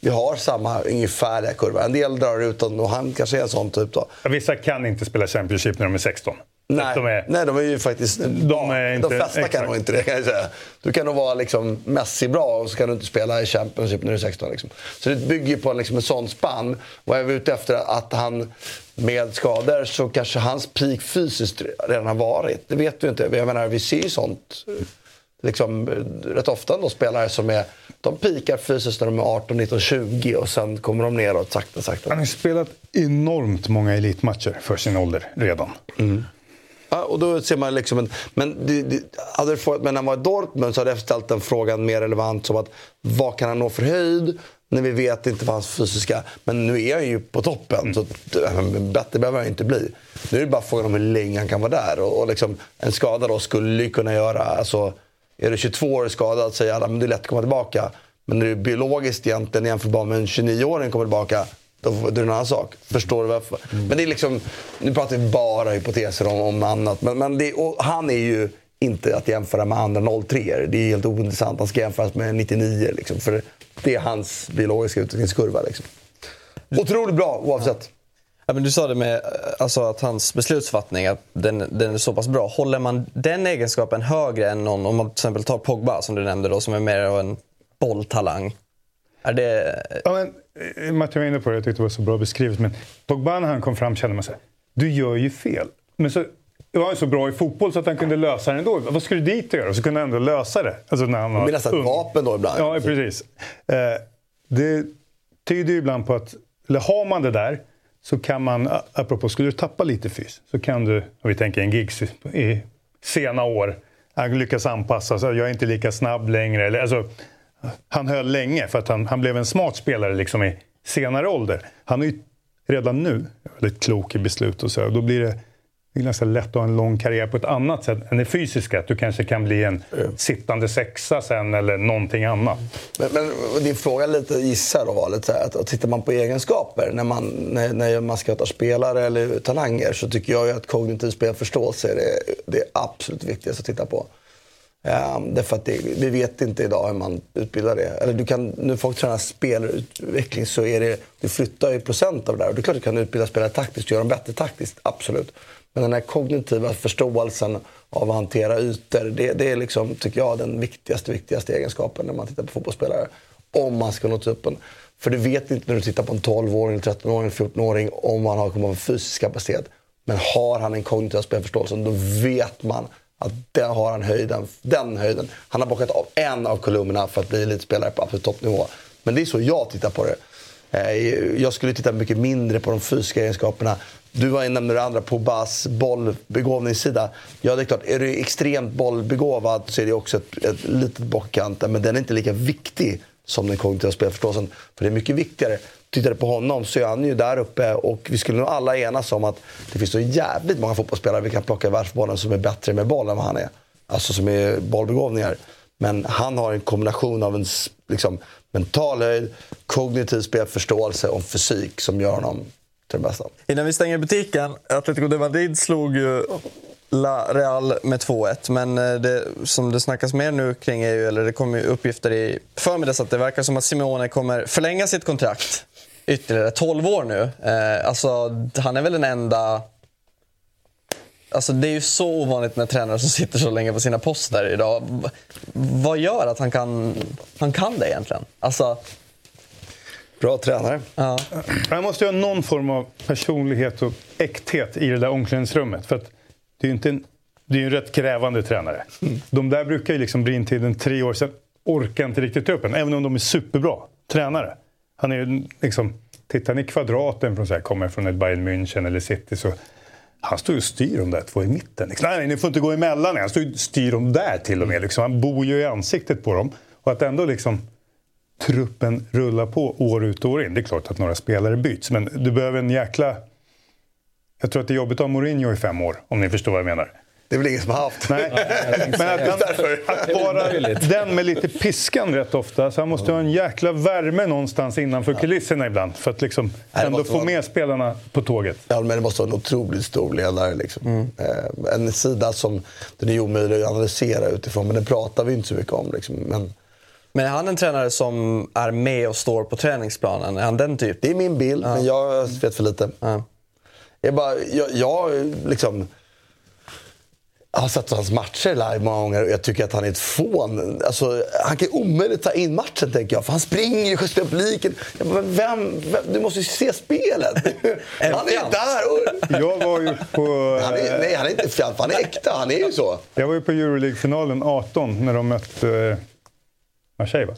vi har samma ungefärliga kurva. En del drar ut och han kanske är en sån typ då. Vissa kan inte spela Championship när de är 16. Nej, De är, nej, de är ju faktiskt... De är inte- de flesta exakt. kan nog inte det kan jag säga. Du kan nog vara liksom Messi bra och så kan du inte spela i Championship när du är 16. Liksom. Så det bygger på liksom, en sån spann. Och är vi ute efter att han med skador så kanske hans peak fysiskt redan har varit. Det vet vi inte. Jag menar, vi ser ju sånt eh, liksom, eh, rätt ofta då spelare som är... De pikar fysiskt när de är 18, 19, 20 och sen kommer de neråt sakta, sakta. han har spelat enormt många elitmatcher för sin ålder redan. Ja, och då ser man liksom en, men, det, det, hade fått, men när han var i Dortmund så hade jag ställt den frågan mer relevant som att vad kan han nå för höjd när vi vet inte vad hans fysiska... Men nu är han ju på toppen, så eh, bättre behöver han inte bli. Nu är det bara frågan om hur länge han kan vara där. Och, och liksom, en skada då skulle ju kunna göra... Alltså, är du 22 år skadad säger alla men det är lätt att komma tillbaka. Men när du biologiskt egentligen jämförbar med en 29-åring kommer tillbaka då då är det en annan sak. Förstår du varför? Men det är liksom, nu pratar vi bara hypoteser om, om annat. Men, men det, och han är ju inte att jämföra med andra 03 Det är helt ointressant. Han ska jämföras med 99 liksom, För det är hans biologiska utvecklingskurva. Liksom. Otroligt bra oavsett. Ja, men du sa det med alltså, att hans beslutsfattning att den, den är så pass bra. Håller man den egenskapen högre än någon, om man till exempel tar Pogba som du nämnde då, som är mer av en bolltalang. Är det... Ja, men, eh, Matteo var inne på det, jag tyckte det var så bra beskrivet. Men Pogba när han kom fram kände man så här, du gör ju fel. Men så var han så bra i fotboll så att han kunde lösa det ändå. Vad skulle du dit och göra? Så kunde han ändå lösa det. Alltså när han Det var blir nästan ett vapen då ibland. Ja, precis. Eh, det tyder ju ibland på att, eller har man det där, så kan man, apropå, skulle du tappa lite fys, så kan du, om vi tänker en gigs i sena år, han lyckas anpassa sig, jag är inte lika snabb längre. Eller, alltså, han höll länge för att han, han blev en smart spelare liksom i senare ålder. Han är ju redan nu väldigt klok i beslut och så. Då blir det, det är ganska lätt att ha en lång karriär på ett annat sätt än det fysiska. Att du kanske kan bli en sittande sexa sen eller någonting annat. Men, men din fråga lite gissar då var lite här, att, tittar man på egenskaper när man, när, när man scoutar spelare eller talanger så tycker jag att kognitiv spelförståelse är det, det absolut viktigaste att titta på. Um, därför att det, vi vet inte idag hur man utbildar det. Eller du kan, när folk tränar spelutveckling så är det, du flyttar ju procent av det där. Och det är klart du kan utbilda spelare taktiskt och göra dem bättre taktiskt, absolut. Men den här kognitiva förståelsen av att hantera ytor, det, det är liksom, tycker jag, den viktigaste, viktigaste egenskapen när man tittar på fotbollsspelare. Om man ska nå tuppen. För du vet inte när du tittar på en 12-åring, 13-åring, 14-åring om han har kommer ha fysisk kapacitet. Men har han en kognitiv spelförståelse, då vet man att där har han höjden, den höjden. Han har bockat av en av kolumnerna för att bli elitspelare på absolut toppnivå. Men det är så jag tittar på det. Eh, jag skulle titta mycket mindre på de fysiska egenskaperna. Du var nämnde det andra, Pogbas bollbegåvningssida. Ja, det är klart. Är du extremt bollbegåvad så är det också ett, ett litet bockkant. Men den är inte lika viktig som den kognitiva spelförståelsen. För det är mycket viktigare. Tittar på honom så är han ju där uppe och vi skulle nog alla enas om att det finns så jävligt många fotbollsspelare vi kan plocka i världsbollen som är bättre med boll än vad han är. Alltså som är bollbegåvningar. Men han har en kombination av en liksom, mental höjd, kognitiv spelförståelse och fysik som gör honom till den bästa. Innan vi stänger butiken, Atletico de Madrid slog ju La Real med 2-1. Men eh, det som det snackas mer nu kring är ju, eller det kom ju uppgifter i förmiddags att det verkar som att Simeone kommer förlänga sitt kontrakt ytterligare 12 år nu. Eh, alltså, han är väl den enda... Alltså, det är ju så ovanligt med tränare som sitter så länge på sina poster idag. V vad gör att han kan, han kan det egentligen? Alltså... Bra tränare. Ja. Han måste ha någon form av personlighet och äkthet i det där omklädningsrummet. För att det är ju inte en, det är en rätt krävande tränare. Mm. De där brukar ju liksom bli in till en tre år sedan orkar inte riktigt upp en, även om de är superbra tränare. Han är ju liksom, tittar ni kvadraten från så här, kommer från ett Bayern München eller City så han står ju och styr de där två i mitten. Liksom, nej, nej, ni får inte gå emellan. Han står ju och styr dem där till och med. Liksom. Han bor ju i ansiktet på dem. Och att ändå liksom truppen rullar på år ut och år in. Det är klart att några spelare byts, men du behöver en jäkla... Jag tror att det är jobbigt att ha Mourinho i fem år, om ni förstår vad jag menar. Det är väl ingen som har haft. Nej. <laughs> Men att, att vara den med lite piskan rätt ofta. Så han måste ha en jäkla värme någonstans innanför kulisserna ibland. För att liksom ändå få med spelarna på tåget. Ja, men det måste vara en otroligt stor ledare. Liksom. Mm. Eh, en sida som den är omöjlig att analysera utifrån. Men det pratar vi inte så mycket om. Liksom. Men... Men är han en tränare som är med och står på träningsplanen? Är han den typ? Det är min bild, ja. men jag vet för lite. Ja. Jag, bara, jag, jag liksom jag har sett hans matcher live många gånger och jag tycker att han är ett fån. Alltså, han kan omöjligt ta in matchen, tänker jag. För han springer ju. Jag bara, men vem, vem, Du måste ju se spelet! <laughs> han är där! Och... Jag var ju på... Han är, nej, han är inte fjant. Han är äkta. Han är ju så. Jag var ju på Euroleague-finalen 18 när de mötte eh, Marseille, va?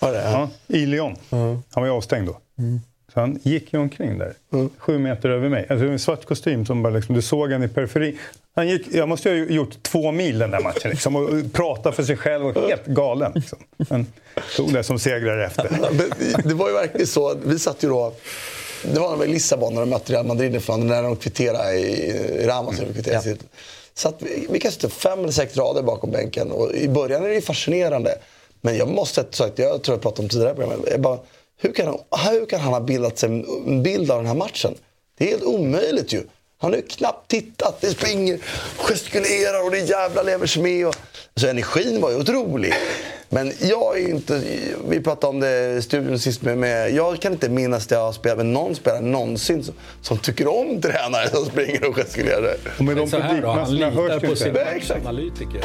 Var det? Ja, i Lyon. Mm. Han var ju avstängd då. Mm. Så han gick ju omkring där, mm. sju meter över mig. Alltså en svart kostym som bara liksom, du såg han i periferin. Han gick, jag måste ha gjort två mil den där matchen liksom, och pratade för sig själv och helt galen. Liksom. Men tog det som segrare efter. det var ju verkligen så. Vi satt ju då... Det var väl Lissabon när de mötte Real Madrid när de kvitterade i, i Ramos. Mm. Ja. Så att vi, vi kanske fem eller sex rader bakom bänken. Och I början är det fascinerande. Men jag måste sagt, jag tror jag pratade om tidigare jag bara, hur kan, han, hur kan han ha bildat sig en bild av den här matchen? Det är helt omöjligt ju. Han har ju knappt tittat. Det springer, gestikulerar och det jävla lever sig med. Och, så energin var ju otrolig. Men jag är inte... Vi pratade om det i studion sist med, med Jag kan inte minnas att jag har spelat med någon spelare någonsin som, som tycker om tränare som springer och gestikulerar. Och med de publikmassorna hörs på sina analytiker.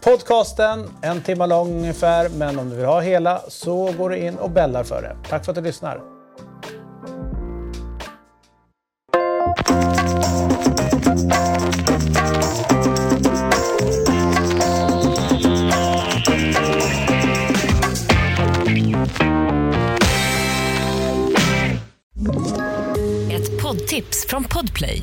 podcasten, en timme lång ungefär, men om du vill ha hela så går du in och bällar för det. Tack för att du lyssnar. Ett poddtips från Podplay.